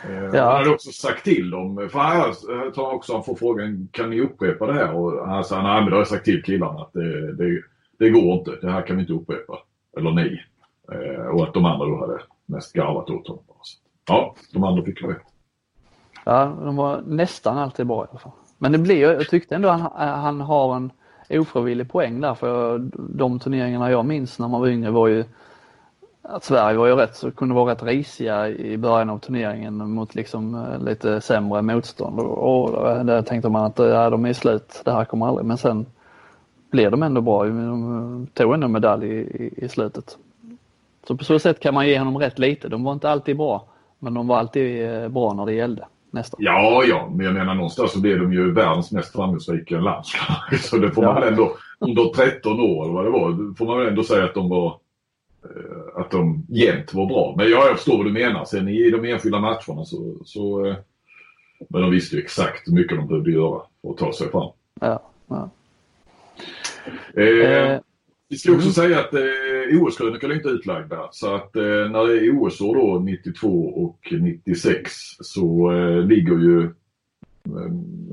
Eh, ja. Han hade också sagt till dem, för här tar också han får frågan, kan ni upprepa det här? Och han sa, nej men då har jag sagt till killarna att det, det, det går inte, det här kan vi inte upprepa. Eller ni. Eh, och att de andra då hade mest garvat åt honom. Ja, de andra fick rätt. Ja, de var nästan alltid bra i alla fall. Men det blir, jag tyckte ändå han, han har en ofrivillig poäng där för de turneringarna jag minns när man var yngre var ju att Sverige var ju rätt, så kunde vara rätt risiga i början av turneringen mot liksom eh, lite sämre motstånd och, och där tänkte man att ja, de är slut, det här kommer aldrig, men sen blev de ändå bra. De tog ändå medalj i, i, slutet. Så på så sätt kan man ge honom rätt lite. De var inte alltid bra, men de var alltid eh, bra när det gällde. Nästan. Ja, ja, men jag menar någonstans så blev de ju världens mest framgångsrika landslag. [laughs] Så det får man väl ändå, under 13 år eller vad det var, får man väl ändå säga att de var eh, att de jämt var bra. Men ja, jag förstår vad du menar. Sen i de enskilda matcherna så, så eh, men de visste ju exakt hur mycket de behövde göra för att ta sig fram. Ja, ja. Eh, eh, vi ska också mm. säga att eh, OS-krönikor är inte utlagda. Så att eh, när det är OS-år då 92 och 96 så eh, ligger ju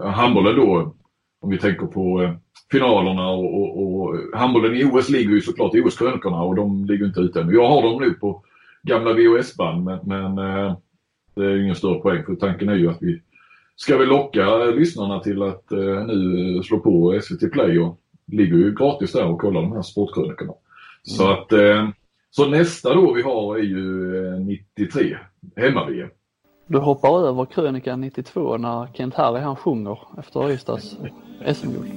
eh, handbollen då, om vi tänker på eh, finalerna och, och, och handbollen i OS ligger ju såklart i OS-krönikorna och de ligger inte ute ännu. Jag har dem nu på gamla VHS-band men, men eh, det är ingen större poäng för tanken är ju att vi ska väl locka lyssnarna till att eh, nu slå på SVT Play och ligger ju gratis där och kollar de här sportkrönikorna. Mm. Så att så nästa då vi har är ju 93, eh, hemma-VM. Du hoppar över krönikan 92 när Kent Harry han sjunger efter Ystads SM-guld.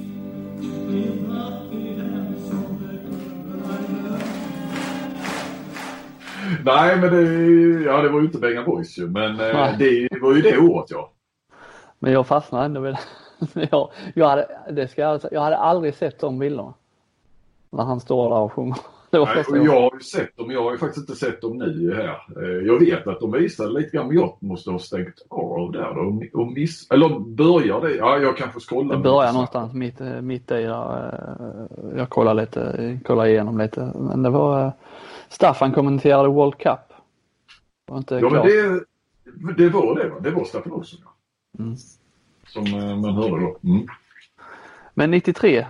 Nej men det, ja, det var ju inte Benga Boys ju men eh, det var ju det året ja. Men jag fastnade ändå vid det. [laughs] jag, jag, hade, det ska jag, jag hade aldrig sett de bilderna. När han står där och sjunger. [laughs] Och jag har ju sett dem, jag har ju faktiskt inte sett dem nu här. Eh, jag vet att de visade lite grann, men jag måste ha stängt av där då. Och miss, eller börjar det? Ja, jag kanske scrollar. Det börjar någonstans mitt, eh, mitt i där. Eh, jag kollar lite, kollar igenom lite. Men det var Staffan kommenterade World Cup. Var inte ja, klart. men det, det var det va? Det var Staffan också. Ja. Mm som man hörde då. Mm. Men 93,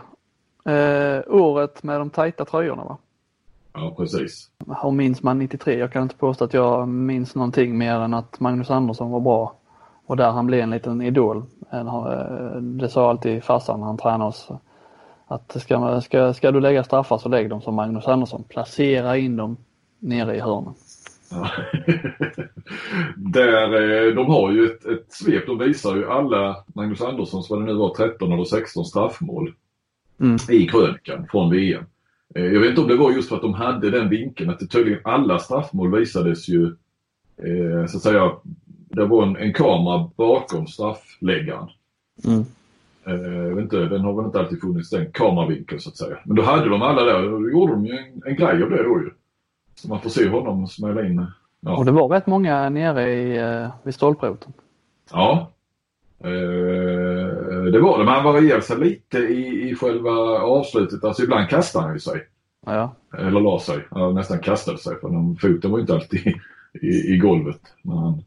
eh, året med de tajta tröjorna va? Ja, precis. Hur minns man 93? Jag kan inte påstå att jag minns någonting mer än att Magnus Andersson var bra och där han blev en liten idol. Eh, det sa alltid farsan när han tränade oss. Att ska, ska, ska du lägga straffar så lägg dem som Magnus Andersson. Placera in dem nere i hörnen. [laughs] Där, eh, de har ju ett, ett svep, de visar ju alla Magnus Anderssons, vad det nu var, 13 eller 16 straffmål mm. i krönikan från VM. Eh, jag vet inte om det var just för att de hade den vinkeln att det tydligen alla straffmål visades ju eh, så att säga, det var en, en kamera bakom straffläggaren. Mm. jag vet inte, den har väl inte alltid funnits den kameravinkeln så att säga. Men då hade de alla där då gjorde de ju en, en grej av det då ju. Så man får se honom smälla in. Ja. Och det var rätt många nere i, eh, vid stolproten. Ja. Eh, det var det, men han varierade sig lite i, i själva avslutet. Alltså ibland kastade han ju sig. Ja. Eller la sig. Han nästan kastade sig för den, foten var inte alltid i, i golvet. Men han,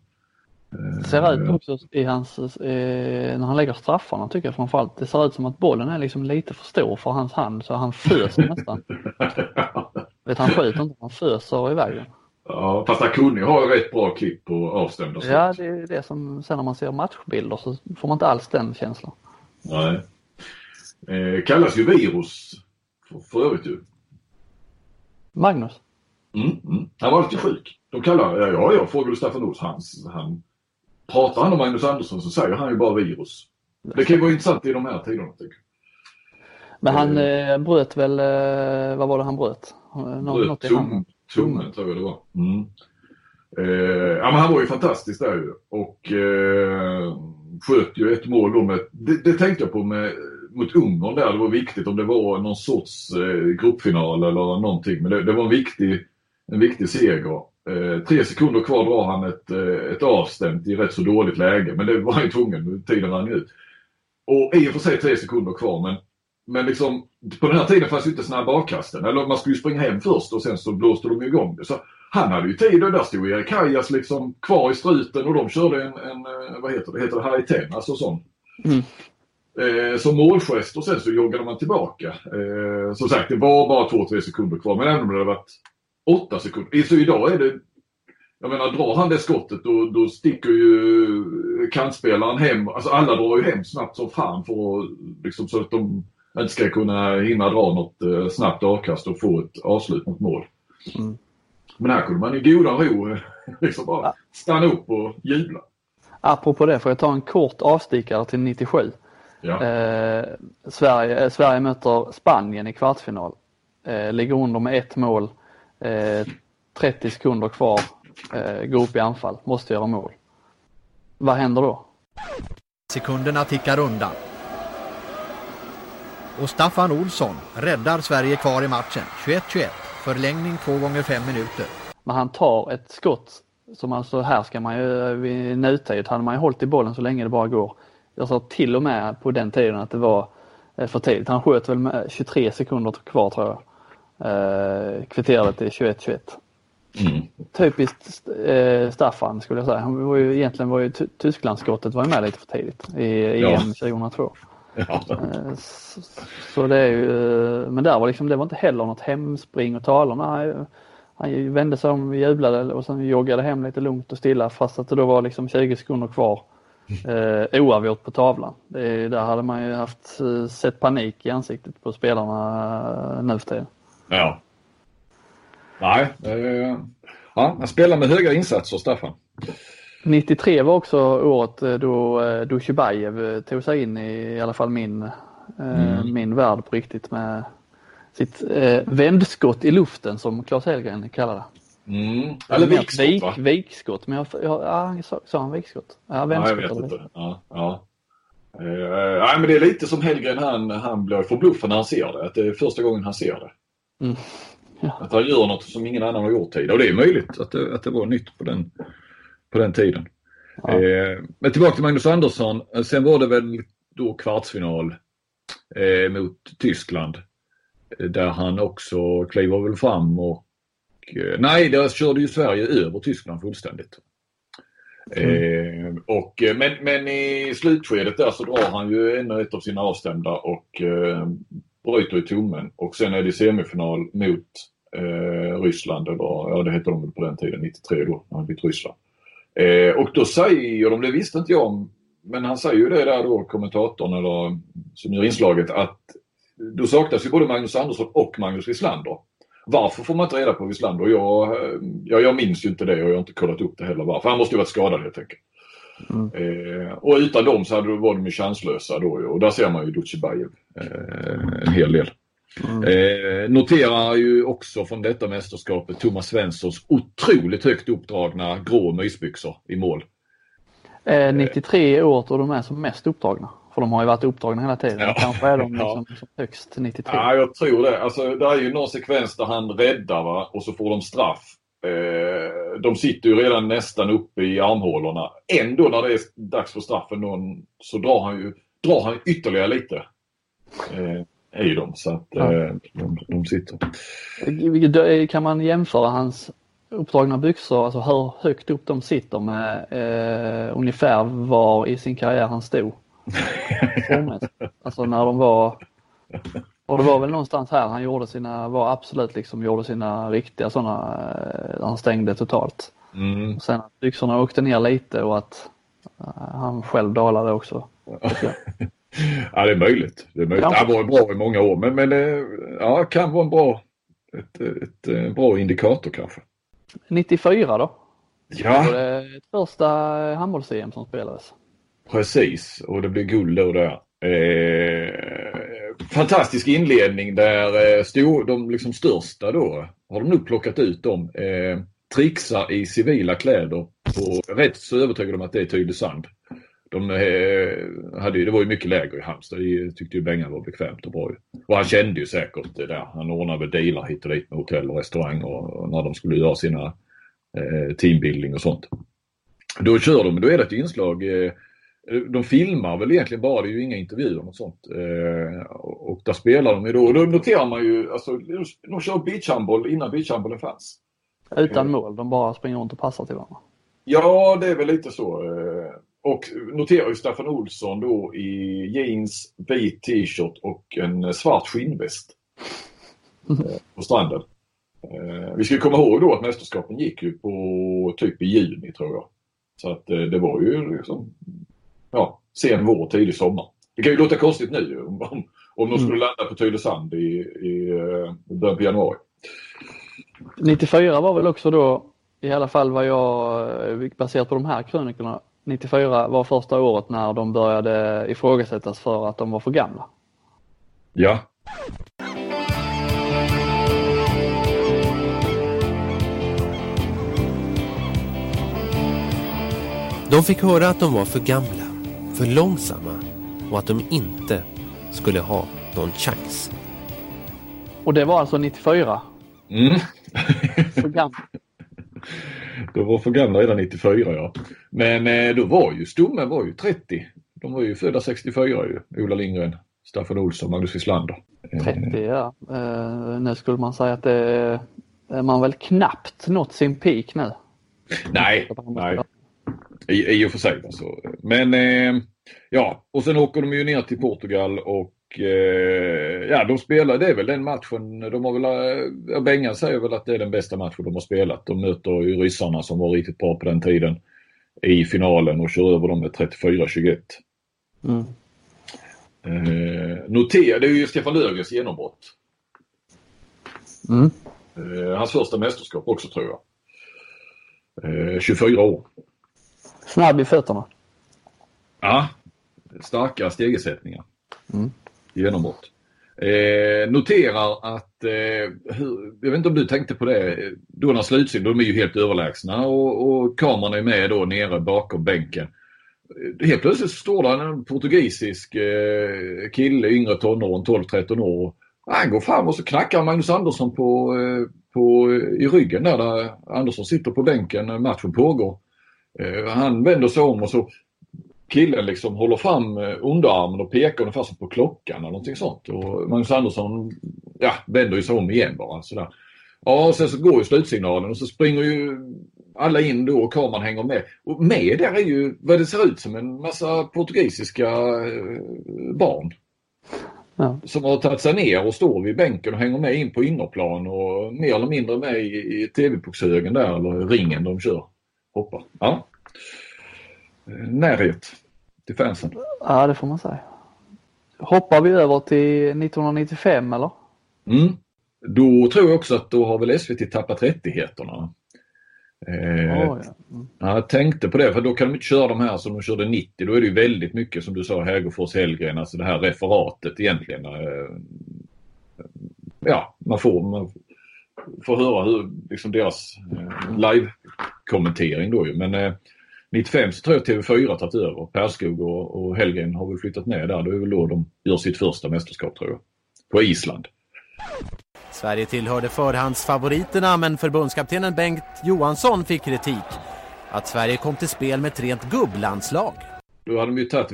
det ser ut också i hans, eh, när han lägger straffarna tycker jag framförallt. Det ser ut som att bollen är liksom lite för stor för hans hand så han föser nästan. [laughs] Vet han skjuter inte, han föser iväg den. Ja, fast han kunde ju ha rätt bra klipp på avstämda skott. Ja, det är det som sen när man ser matchbilder så får man inte alls den känslan. Nej. Eh, kallas ju virus för, för övrigt ju. Magnus? Mm, mm. Han var alltid sjuk. De kallar, ja, ja, jag frågade Staffan Ols, han, han pratar han om Magnus Andersson så säger han ju bara virus. Det kan ju vara intressant i de här tiderna tycker. Men han eh, bröt väl, eh, vad var det han bröt? Nå bröt tum, tummen tror jag det var. Mm. Eh, ja men han var ju fantastisk där ju och eh, sköt ju ett mål då med, det, det tänkte jag på med, mot Ungern där, det var viktigt om det var någon sorts eh, gruppfinal eller någonting men det, det var en viktig, en viktig seger. Eh, tre sekunder kvar drar han ett, eh, ett avstämt i rätt så dåligt läge men det var han ju tvungen, tiden rann ut. Och i och för sig tre sekunder kvar men men liksom, på den här tiden fanns ju inte snabba avkasten. Eller man skulle ju springa hem först och sen så blåste de igång det. Så han hade ju tid och där stod Erik Kajas liksom kvar i struten och de körde en, en eh, vad heter det, heter det Haiten, alltså sån. Mm. Eh, som målgest och sen så joggade man tillbaka. Eh, som sagt, det var bara två, tre sekunder kvar. Men även om det hade varit åtta sekunder. Så idag är det, jag menar drar han det skottet då, då sticker ju kantspelaren hem. Alltså alla drar ju hem snabbt som fan för att, liksom, så att de inte ska kunna hinna dra något eh, snabbt avkast och få ett avslut mot mål. Mm. Men här kunde man i goda ro [laughs] liksom bara stanna upp och jubla. Apropå det, får jag ta en kort avstickare till 97? Ja. Eh, Sverige, eh, Sverige möter Spanien i kvartsfinal. Eh, ligger under med ett mål. Eh, 30 sekunder kvar. Eh, går upp i anfall. Måste göra mål. Vad händer då? Sekunderna tickar undan. Och Staffan Olsson räddar Sverige kvar i matchen. 21-21. Förlängning två gånger fem minuter. Men han tar ett skott som alltså här ska man ju, vid nutid hade man ju hållit i bollen så länge det bara går. Jag sa till och med på den tiden att det var eh, för tidigt. Han sköt väl med 23 sekunder kvar tror jag. Eh, kvitterade till 21-21. Mm. Typiskt eh, Staffan skulle jag säga. Han var ju, egentligen var ju Tysklandsskottet var ju med lite för tidigt i EM 2002. Ja. Eh, så, så, det är ju, men där var liksom, det var inte heller något hemspring och tala. Han vände sig om, jublade och sen joggade hem lite lugnt och stilla fast att det då var liksom 20 sekunder kvar eh, oavgjort på tavlan. Det, där hade man ju haft eh, sett panik i ansiktet på spelarna nu för tiden. Ja. Nej, eh, ja, han spelar med höga insatser, Staffan. 93 var också året eh, då eh, Dushibajev eh, tog sig in i, i alla fall min, mm. min värld på riktigt med sitt eh, vändskott i luften som Claes Hellgren kallar det. Mm. Eller vikskott vik, va? Vikskott, men jag, jag, ja, sa, sa han vikskott? Ja, vändskott. Ja, jag vet inte. Ja, ja. Uh, nej, men det är lite som Hellgren, han, han blir förbluffad när han ser det. Att det är första gången han ser det. Mm. [laughs] Ja. Att han gör något som ingen annan har gjort tidigare. Och det är möjligt att det, att det var nytt på den, på den tiden. Ja. Eh, men tillbaka till Magnus Andersson. Sen var det väl då kvartsfinal eh, mot Tyskland. Där han också kliver väl fram och eh, nej, där körde ju Sverige över Tyskland fullständigt. Mm. Eh, och, eh, men, men i slutskedet där så drar han ju ännu ett av sina avstämda och eh, bryter i tummen. Och sen är det semifinal mot eh, Ryssland, eller ja det hette de på den tiden, 93 då, när han bytte Ryssland. Eh, och då säger de, det visste inte jag om, men han säger ju det där då, kommentatorn eller som gör inslaget, att då saknas ju både Magnus Andersson och Magnus Wislander. Varför får man inte reda på Wislander? Jag, jag, jag minns ju inte det och jag har inte kollat upp det heller varför. Han måste ju varit skadad helt enkelt. Mm. Eh, och utan dem så hade, var de ju chanslösa då och där ser man ju Dutjebajev eh, en hel del. Mm. Eh, noterar ju också från detta mästerskapet Thomas Svenssons otroligt högt uppdragna grå mysbyxor i mål. Eh, 93 år och de är som mest uppdragna. För de har ju varit uppdragna hela tiden. Ja. Kanske är de [laughs] liksom ja. högst 93. Ja, jag tror det. Alltså, det är ju någon sekvens där han räddar va? och så får de straff. Eh, de sitter ju redan nästan uppe i armhålorna. Ändå när det är dags för straffen någon, så drar han ju drar han ytterligare lite. Eh, i dem så att ja. eh, de, de sitter. Kan man jämföra hans uppdragna byxor, alltså hur högt upp de sitter med eh, ungefär var i sin karriär han stod? [laughs] alltså när de var och det var väl någonstans här han gjorde sina, var absolut liksom gjorde sina riktiga sådana, eh, han stängde totalt. Mm. Sen att byxorna åkte ner lite och att uh, han själv dalade också. ja [laughs] det är möjligt. Det är möjligt. Ja. Han var bra i många år men, men ja, kan vara en bra ett, ett, ett bra indikator kanske. 94 då? Ja. Var det första handbolls-EM som spelades? Precis, och det blev guld då där. Eh, fantastisk inledning där eh, stor, de liksom största då har de nu plockat ut dem. Eh, trixar i civila kläder och rätt så övertygad om att det är Tylösand. De eh, hade ju, det var ju mycket läger i Halmstad. Det tyckte ju Bengan var bekvämt och bra. Och han kände ju säkert det där. Han ordnade väl dealar hit och dit med hotell och restaurang och, när de skulle göra sina eh, teambuilding och sånt. Då kör de, då är det ett inslag eh, de filmar väl egentligen bara, det är ju inga intervjuer och sånt. Eh, och där spelar de ju då, och då noterar man ju, alltså de kör beachhandboll innan beachhandbollen fanns. Utan mål, de bara springer runt och passar till varandra. Ja, det är väl lite så. Eh, och noterar ju Staffan Olsson då i jeans, vit t-shirt och en svart skinnväst. Eh, [laughs] på stranden. Eh, vi ska komma ihåg då att mästerskapen gick ju på typ i juni tror jag. Så att det var ju liksom ja, sen vår, tidig sommar. Det kan ju låta konstigt nu om, om, om de skulle landa på Tylösand i, i början på januari. 94 var väl också då, i alla fall vad jag, baserat på de här krönikorna, 94 var första året när de började ifrågasättas för att de var för gamla. Ja. De fick höra att de var för gamla, för långsamma och att de inte skulle ha någon chans. Och det var alltså 94? Mm. för gamla. De var för gamla redan 94 ja. Men eh, då var ju stommen var ju 30. De var ju födda 64 ju. Ola Lindgren, Staffan Olsson, Magnus Wislander. 30 ja. Uh, nu skulle man säga att det är man väl knappt nått sin peak nu. Nej, nej. I, I och för sig. Alltså. Men eh, ja, och sen åker de ju ner till Portugal och eh, ja, de spelar, det är väl den matchen, de har väl, eh, Bengan säger väl att det är den bästa matchen de har spelat. De möter ju ryssarna som var riktigt bra på den tiden i finalen och kör över dem med 34-21. Mm. Eh, notera, det är ju Stefan Löfgrens genombrott. Mm. Eh, hans första mästerskap också tror jag. Eh, 24 år. Snabb i fötterna. Ja, starka stegersättningar. Mm. Genombrott. Eh, noterar att, eh, hur, jag vet inte om du tänkte på det, då när slutsignal, de är ju helt överlägsna och, och kameran är med då nere bakom bänken. Eh, helt plötsligt står där en portugisisk eh, kille, yngre tonåren, 12-13 år. Han går fram och så knackar Magnus Andersson på, eh, på, eh, i ryggen där, där Andersson sitter på bänken när matchen pågår. Eh, han vänder sig om och så killen liksom håller fram eh, underarmen och pekar ungefär som på klockan eller någonting sånt. Och Magnus Andersson ja, vänder ju sig om igen bara. Sådär. Ja, och sen så går ju slutsignalen och så springer ju alla in då och kameran hänger med. Och med där är ju vad det ser ut som en massa portugisiska eh, barn. Ja. Som har tagit sig ner och står vid bänken och hänger med in på innerplan och mer eller mindre med i, i TV-puckshögen där eller ringen de kör. Hoppar. Ja. Närhet till fansen. Ja, det får man säga. Hoppar vi över till 1995 eller? Mm. Då tror jag också att då har väl SVT tappat rättigheterna. Eh, Oh, ja. Mm. Jag tänkte på det för då kan de inte köra de här som de körde 90. Då är det ju väldigt mycket som du sa Hägerfors Hellgren, alltså det här referatet egentligen. Eh, ja, man får, man får höra hur, liksom deras eh, live-kommentering då ju. Men eh, 95 så tror jag TV4 har tagit över. Perskog och, och Hellgren har väl flyttat ner där. Det är väl då de gör sitt första mästerskap tror jag. På Island. Sverige tillhörde förhandsfavoriterna men förbundskaptenen Bengt Johansson fick kritik. Att Sverige kom till spel med ett rent gubblandslag. Då hade de ju tagit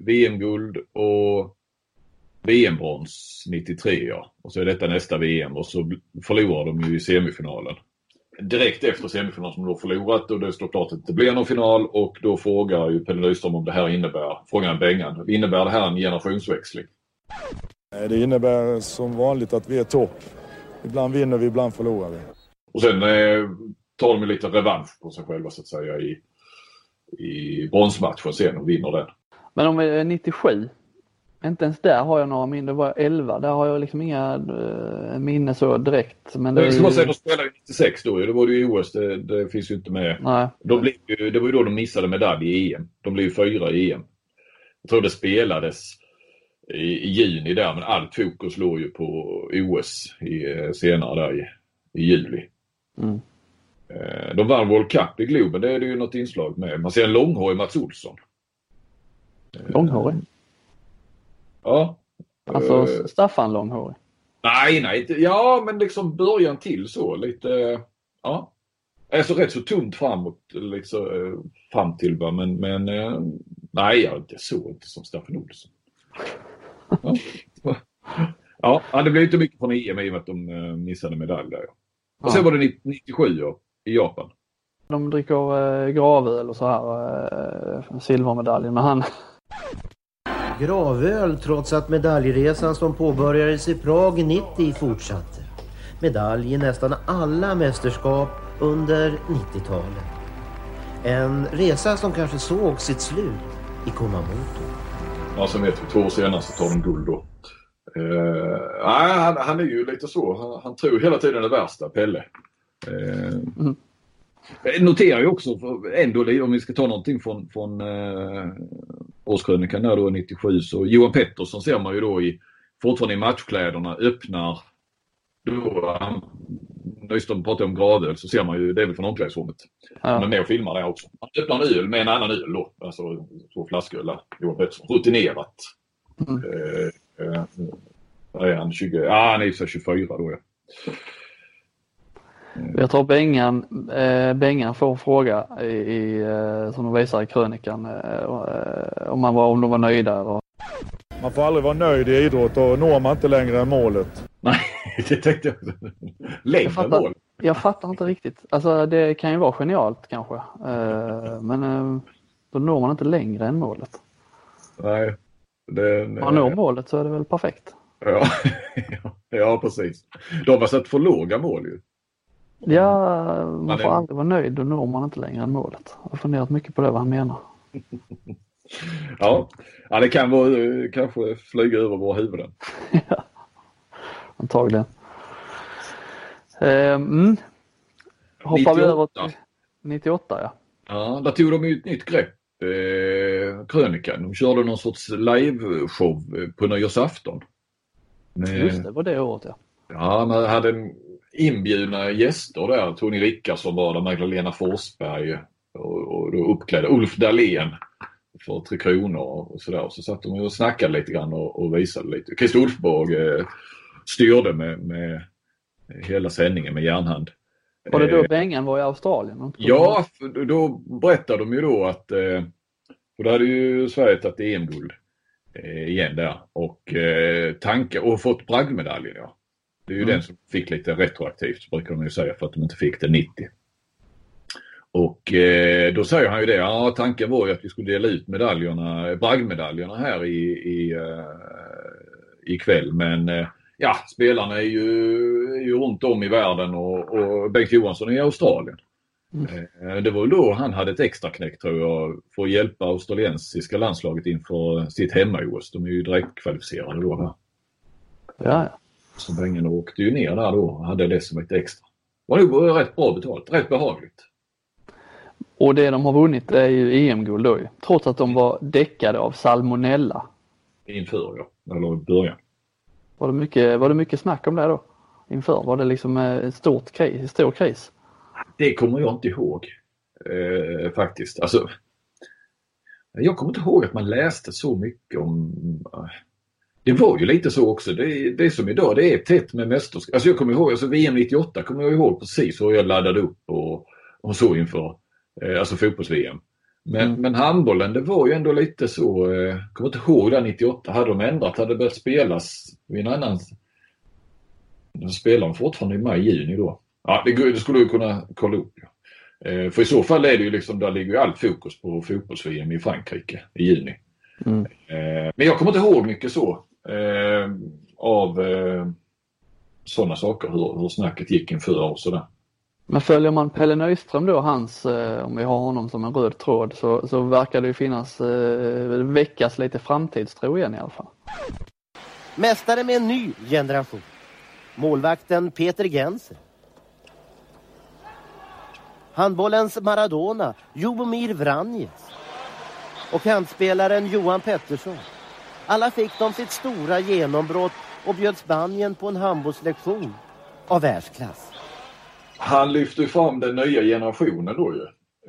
VM-guld och VM-brons 93 ja. Och så är detta nästa VM och så förlorar de ju i semifinalen. Direkt efter semifinalen som de förlorat och det står klart att det inte blir någon final och då frågar ju Pelle Nyström om det här innebär, frågar Bengan, innebär det här en generationsväxling? Nej, Det innebär som vanligt att vi är topp. Ibland vinner vi, ibland förlorar vi. Och sen eh, tar de lite revansch på sig själva så att säga i, i bronsmatchen sen och vinner den. Men om vi är 97, Inte ens där har jag några minnen, det var 11, där har jag liksom inga äh, minne så direkt. Men det, Jag är ska bara säga, ju... de spelade ju 96 då ju. Det var det ju i OS, det, det finns ju inte med. Nej, De blev ju, det var ju då de missade medalj i EM. De blev ju fyra i EM. Jag tror det spelades i, i juni där, men allt fokus låg ju på OS i, eh, senare där i, i juli. Mm. Eh, De vann World Cup i Globen, det är det ju något inslag med. Man ser en långhårig Mats Olsson. långhårig. Ja. Alltså Eh, Staffan långhårig. Nej, nej, ja men liksom början till så lite, ja. Alltså rätt så tunt framåt, liksom, eh, fram till va, men, men eh, nej, jag inte så, inte som Staffan Olsson. Ja. [laughs] ja, det blev inte mycket från EM i och med att de missade medalj där. Och sen var det 97 ja, i Japan. De dricker gravöl och så här, silvermedaljen. Men han, Gravöl trots att medaljresan som påbörjades i Prag 90 fortsatte. Medalj i nästan alla mästerskap under 90-talet. En resa som kanske såg sitt slut i Kumamoto. Ja, sen vet vi två år senare så tar de guld då. Eh, nej, han, han är ju lite så. Han, han tror hela tiden det värsta, Pelle. Eh, Jag noterar ju också, för ändå om vi ska ta någonting från, från eh, årskrönikan där då 97 så Johan Pettersson ser man ju då i, fortfarande i matchkläderna öppnar då, de pratar om gravöl så ser man ju, det är väl från omklädningsrummet. Han är ja, med och filmar där också. Han öppnar en öl med en annan öl då. Alltså två flasköl där. Johan Pettersson. Rutinerat. Mm. Eh, eh, är han? 20? Ja, han är ju så 24 då ja. Jag tror Bengan, äh, Bengan får en fråga i, i, äh, som de visar i krönikan äh, om, man var, om de var nöjda. Och, Man får aldrig vara nöjd i idrott och når man inte längre än målet. Nej, [laughs] det tänkte jag. Längre Jag fattar. mål. jag fattar inte riktigt. Alltså det kan ju vara genialt kanske. Äh, men äh, då når man inte längre än målet. Nej. Det, Om man når målet så är det väl perfekt. ja, [laughs] ja, precis. De har satt för låga mål ju. Ja, man Man får aldrig vara nöjd. Då når man inte längre än målet. Jag har funderat mycket på det vad han menar. [laughs] Ja, ja det kan vara, eh, kanske flyga över våra huvuden. [laughs] Antagligen. Eh, Mm. Hoppar vi 98. över till 98 ja. Ja, där tog de ju ett nytt grepp, eh, krönikan. De körde någon sorts liveshow eh, på nyårsafton. Med, Just det, var det året ja. Ja, man hade en inbjudna gäster där. Tony Rickardsson var där, Magdalena Forsberg och, och då uppklädda Ulf Dahlén för Tre Kronor och sådär. Så satt de och snackade lite grann och, och visade lite. Christer Ulfborg eh, styrde med, med hela sändningen med järnhand. Var det då Eh, Bengan var i Australien? Ja, då berättade de ju då att eh, och då hade ju Sverige tagit EM-guld eh, igen där och eh, tankar och fått bragdmedaljen ja. Det är ju Mm. den som fick lite retroaktivt brukar de ju säga för att de inte fick det 90. Och eh, då säger han ju det, ja tanken var ju att vi skulle dela ut medaljerna, bragdmedaljerna här i, i, eh, ikväll men eh, ja, spelarna är ju, är ju runt om i världen och, och Bengt Johansson är i Australien. Eh, Det var då han hade ett extra knäck tror jag för att hjälpa australiensiska landslaget inför sitt hemma-OS. De är ju direktkvalificerade då. Här. Ja, ja. Så Bengen åkte ju ner där då och hade det som ett extra. var nog rätt bra betalt, rätt behagligt. Och det de har vunnit är ju EM-guld då ju. Trots att de var däckade av salmonella. Inför ja, eller i början. Var det mycket, var det mycket snack om det då? Inför? Var det liksom eh, ett stort kris, en stor kris? Det kommer jag inte ihåg eh, faktiskt. Alltså, jag kommer inte ihåg att man läste så mycket om... Det var ju lite så också. Det, är- det är som idag, det är tätt med mästerskap. Alltså jag kommer ihåg, alltså VM 98 kommer jag ihåg precis hur jag laddade upp och, och så inför, eh, alltså fotbolls-VM. Men, Mm. men handbollen, det var ju ändå lite så, eh, jag kommer inte ihåg där 98, hade de ändrat, hade det börjat spelas vid en annan... De spelar de fortfarande i maj, juni då. Ja, det, det skulle du kunna kolla upp. Ja. Eh, för i så fall är det ju liksom, där ligger ju allt fokus på fotbolls-VM i Frankrike i juni. Mm. Eh, men jag kommer inte ihåg mycket så eh, av eh, sådana saker, hur, hur snacket gick inför och sådär. Men följer man Pelle Nyström då, hans, eh, om vi har honom som en röd tråd, så, så verkar det ju finnas, eh, väckas lite framtidstro igen i alla fall. Mästare med en ny generation. Målvakten Peter Genser. Handbollens Maradona, Jobomir Vranjes. Och kantspelaren Johan Pettersson. Alla fick de sitt stora genombrott och bjöd Spanien på en handbollslektion av världsklass. Han lyfter fram den nya generationen då ju.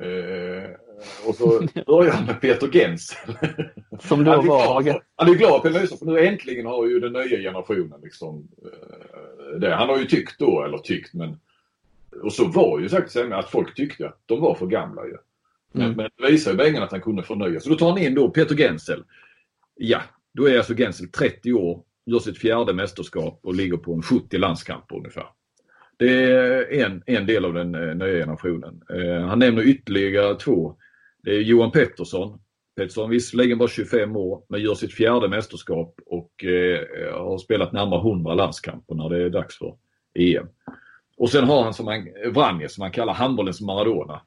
Eh, och så [laughs] börjar han med Peter Gensel. Som då han, var... glad, han är glad på för nu äntligen har ju den nya generationen liksom eh, det. Han har ju tyckt då, eller tyckt men och så var ju sagt att folk tyckte att de var för gamla ju. Men, Mm. men det visar ju Bengan att han kunde förnya Så då tar han in då Peter Gensel. Ja, då är alltså Gensel 30 år, gör sitt fjärde mästerskap och ligger på en 70 landskamper ungefär. Det är en, en del av den eh, nya generationen. Eh, han nämner ytterligare två. Det är Johan Pettersson. Pettersson visserligen bara 25 år men gör sitt fjärde mästerskap och eh, har spelat närmare 100 landskamper när det är dags för EM. Och sen har han som han, Vranjes som han kallar handbollens Maradona.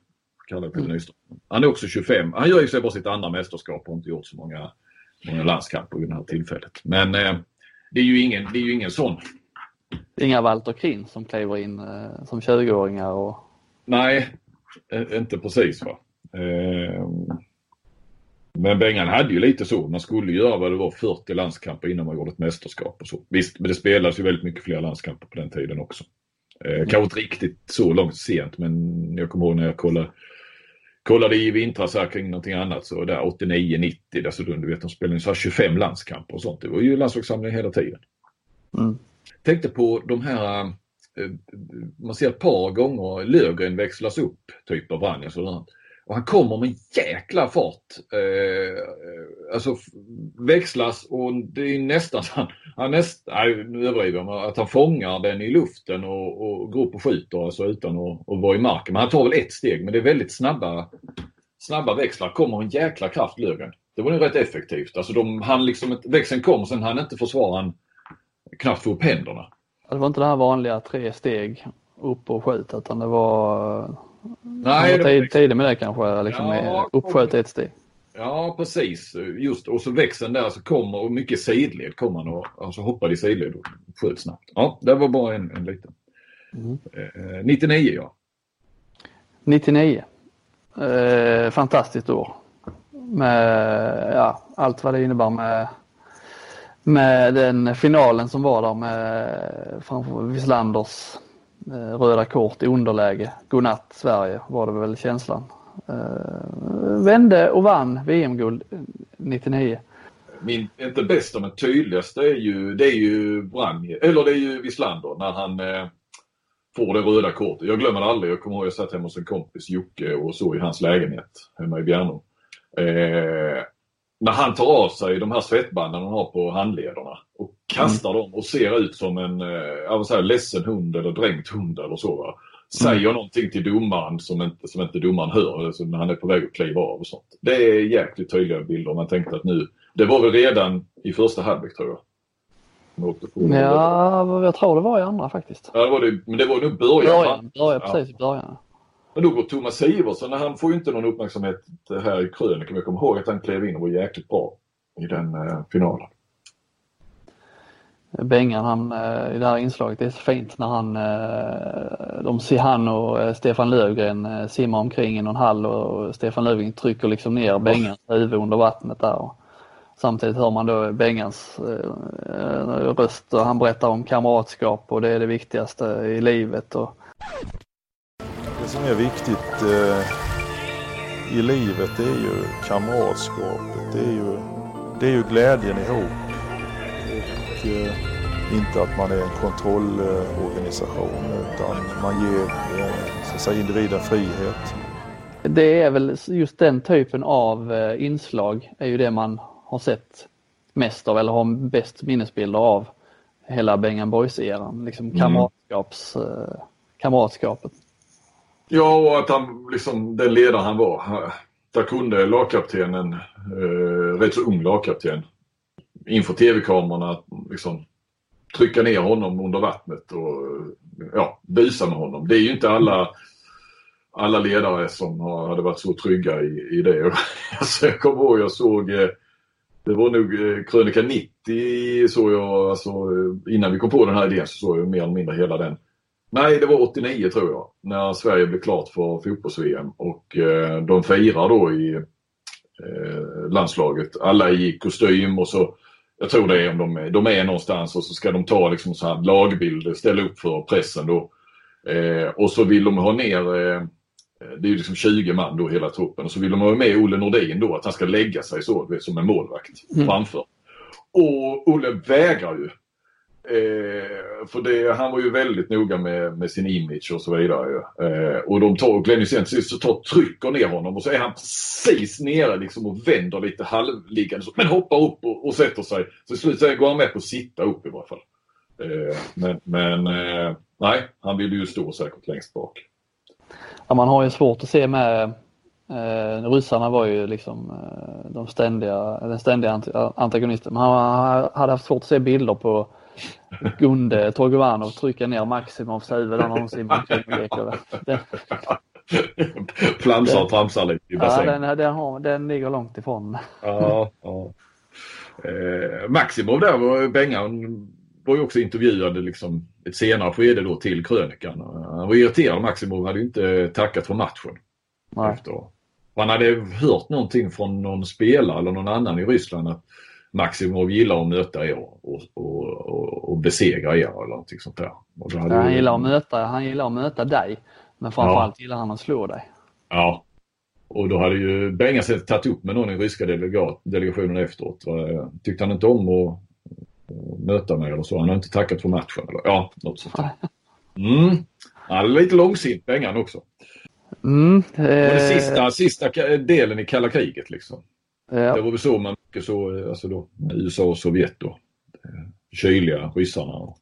Kallar Pelle Nyström. Han är också 25. Han gör ju sig bara sitt andra mästerskap och har inte gjort så många, många landskamper vid det här tillfället. Men eh, det, är ju ingen, det är ju ingen sån Inga Walter Krin som kliver in eh, som 20-åringar och Nej, eh, inte precis. va. Eh, Men Bengan hade ju lite så. Man skulle göra vad det var 40 landskamper innan man gjorde ett mästerskap. och så. Visst, men det spelas ju väldigt mycket fler landskamper på den tiden också. Eh, Kanske inte riktigt så långt sent men jag kommer ihåg när jag kollade, kollade i vintras här kring någonting annat så där 89-90 dessutom, du vet de spelade så här 25 landskamper och sånt. Det var ju landslagssamling hela tiden. Mm. Tänkte på de här, eh, man ser ett par gånger Löfgren växlas upp, typ av Vranjes och sådant. Och han kommer med jäkla fart. Eh, alltså växlas och det är nästan så han, han näst, nej, nu överdriver jag, men att han fångar den i luften och, och går upp och skjuter alltså utan att, att vara i marken. Men han tar väl ett steg men det är väldigt snabba, snabba växlar. Kommer en jäkla kraft Löfgren. Det var nog rätt effektivt. Alltså de, han liksom, växeln kom och sen han inte försvara han knappt få upp händerna. Alltså, det var inte det här vanliga tre steg upp och skjut utan det var Nej, det tid, tidig med det kanske, liksom Ja, uppsköt ett steg. Ja, precis. Just och så växeln där så kommer och mycket sidled kom han och alltså hoppade i sidled och sköt snabbt. Ja, det var bara en, en liten. Eh, 99 ja. 99. Eh, fantastiskt år. Med ja, allt vad det innebär med, med den finalen som var där med framför Wislanders eh, Eh, röda kort i underläge. Godnatt Sverige var det väl känslan. Eh, vände och vann VM-guld eh, 99. Min, inte bästa men tydligaste är ju, det är ju Branje, eller det är ju Wislander när han eh, får det röda kortet. Jag glömmer det aldrig. Jag kommer ihåg jag satt hemma hos en kompis, Jocke, och så i hans lägenhet hemma i Bjärnum. Eh, när han tar av sig de här svettbanden han har på handlederna och kastar dem och ser ut som en eh, säga, ledsen hund eller dränkt hund eller så. Va? Säger någonting till domaren som inte, som inte domaren hör alltså när han är på väg att kliva av och sånt. Det är jäkligt tydliga bilder. Man tänkte att nu, det var väl redan i första halvlek tror jag. Ja, jag tror det var i andra faktiskt. Ja, det var det, men det var nog början. Början, början Ja. precis i början. Men då går Thomas Siversson, han får ju inte någon uppmärksamhet här i krönikan. Jag kommer ihåg att han klev in och var jäkligt bra i den eh, finalen. Bengan han, eh, i det här inslaget, det är så fint när han, eh, de ser han och eh, Stefan Löfgren eh, simmar omkring i någon hall och Stefan Löfgren trycker liksom ner Bengans huvud under vattnet där. Samtidigt hör man då Bengans eh, röst och han berättar om kamratskap och det är det viktigaste i livet. Och, som är viktigt eh, i livet det är ju kamratskapet. Det är ju, det är ju glädjen ihop. Och eh, inte att man är en kontrollorganisation utan man ger eh, så att säga, individen frihet. Det är väl just den typen av inslag är ju det man har sett mest av eller har bäst minnesbilder av hela Bengan Boys-eran. Liksom kamratskaps, eh, kamratskapet. Ja, och att han liksom, den ledare han var. Där kunde lagkaptenen, eh, rätt så ung lagkapten, inför tv-kamerorna liksom trycka ner honom under vattnet och ja, busa med honom. Det är ju inte alla, alla ledare som har, hade varit så trygga i, i det. [laughs] alltså, jag kommer ihåg, jag såg, eh, Det var nog eh, krönika 90 såg jag, alltså eh, innan vi kom på den här idén så såg jag mer eller mindre hela den. Nej, det var 89 tror jag, när Sverige blev klart för fotbolls-VM och eh, de firar då i eh, landslaget. Alla i kostym och så, jag tror det är om de, de är någonstans och så ska de ta liksom så här lagbild, ställa upp för pressen då. Eh, och så vill de ha ner eh, det är ju liksom 20 man då hela truppen och så vill de ha med Olle Nordin då att han ska lägga sig så som en målvakt mm. framför. Och Olle vägrar ju. Eh, för det, han var ju väldigt noga med, med sin image och så vidare. Eh, och de tar, Glenn Hysén till sist tar, trycker ner honom och så är han precis nere liksom och vänder lite halvliggande. Men hoppar upp och, och sätter sig. Så till slut går han med på att sitta upp i varje fall. Eh, men men eh, nej, han ville ju stå säkert längst bak. Ja, man har ju svårt att se med eh, ryssarna var ju liksom eh, de ständiga, den ständiga antagonisten. Men han hade haft svårt att se bilder på Gunde Torgovanov trycka ner Maximovs huvud när de simmar Flamsar och tramsar lite i bassängen. Ja, den, den, har, den ligger långt ifrån. ja, ja. Eh, Maximov där Bengan var ju också intervjuad liksom ett senare skede då till krönikan. Han var irriterad. Maximov hade ju inte tackat för matchen. Nej. Efter. Han hade hört någonting från någon spelare eller någon annan i Ryssland att Maximov gillar att möta er och, och, och, och besegra er eller någonting sånt där. Ja, han, gillar att möta, han gillar att möta dig. Men framförallt ja. gillar han att slå dig. Ja. Och då hade ju Benga tagit upp med någon i ryska delegat, delegationen efteråt. Tyckte han inte om att möta mig eller så. Han har inte tackat för matchen. Eller, ja, något sånt där. Mm. Är lite långsint Bengan också. Mm, eh... det sista, sista delen i kalla kriget liksom. Ja. Det var väl så man mycket så, alltså då, USA och Sovjet då. Kyliga ryssarna. Och...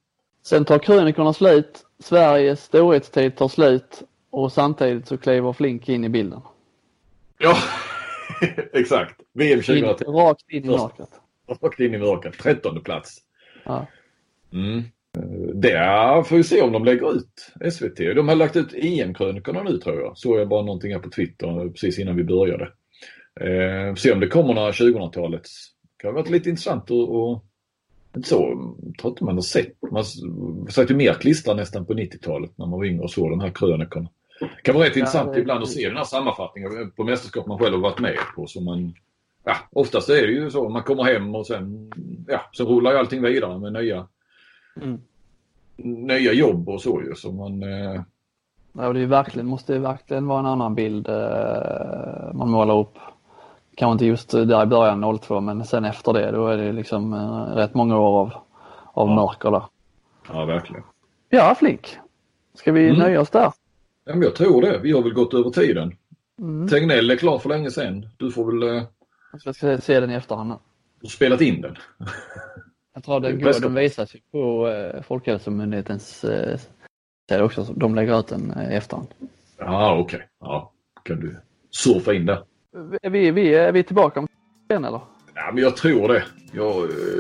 Sen tar krönikorna slut, Sveriges storhetstid tar slut och samtidigt så kliver Flink in i bilden. Ja, [laughs] exakt. VM 2010. Rakt in i mörkret. Rakt in i mörkret. Trettonde plats. Ja. Mm. Där får vi se om de lägger ut SVT. De har lagt ut EM-krönikorna nu tror jag. Såg jag bara någonting här på Twitter precis innan vi började. Eh, se om det kommer några 2000-talets. Det kan ha varit lite intressant och, och så, tror inte man har sett. Man ju mer klistrad nästan på 90-talet när man var yngre och såg de här krönikorna. Det kan vara rätt ja, intressant det... ibland att se den här sammanfattningen på mästerskap man själv har varit med på. Så man, ja, oftast är det ju så. Man kommer hem och sen, ja, så rullar ju allting vidare med nya, mm. nya jobb och så ju. Så man, eh... ja, det är verkligen, måste verkligen vara en annan bild eh, man målar upp. Kanske inte just där i början 02 men sen efter det då är det liksom eh, rätt många år av, av ja. mörker där. Ja, verkligen. Ja, Flink. Ska vi mm. nöja oss där? Ja, men jag tror det. Vi har väl gått över tiden. Mm. Tegnell är klar för länge sedan. Du får väl... Eh... Jag ska se den i efterhand. Du har spelat in den? jag tror den, går, den visas ju på eh, Folkhälsomyndighetens eh, också. De lägger ut den eh, i efterhand. Ja, okej. Okay. Ja, kan du surfa in där. Är vi, vi, är vi tillbaka om igen eller? Ja, men jag tror det. Jag,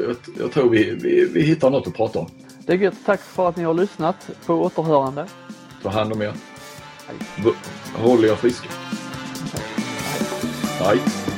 jag, jag tror vi, vi, vi hittar något att prata om. Det är gött. Tack för att ni har lyssnat på återhörande. Ta hand om er. Hej. Håll er friska. Hej. Hej.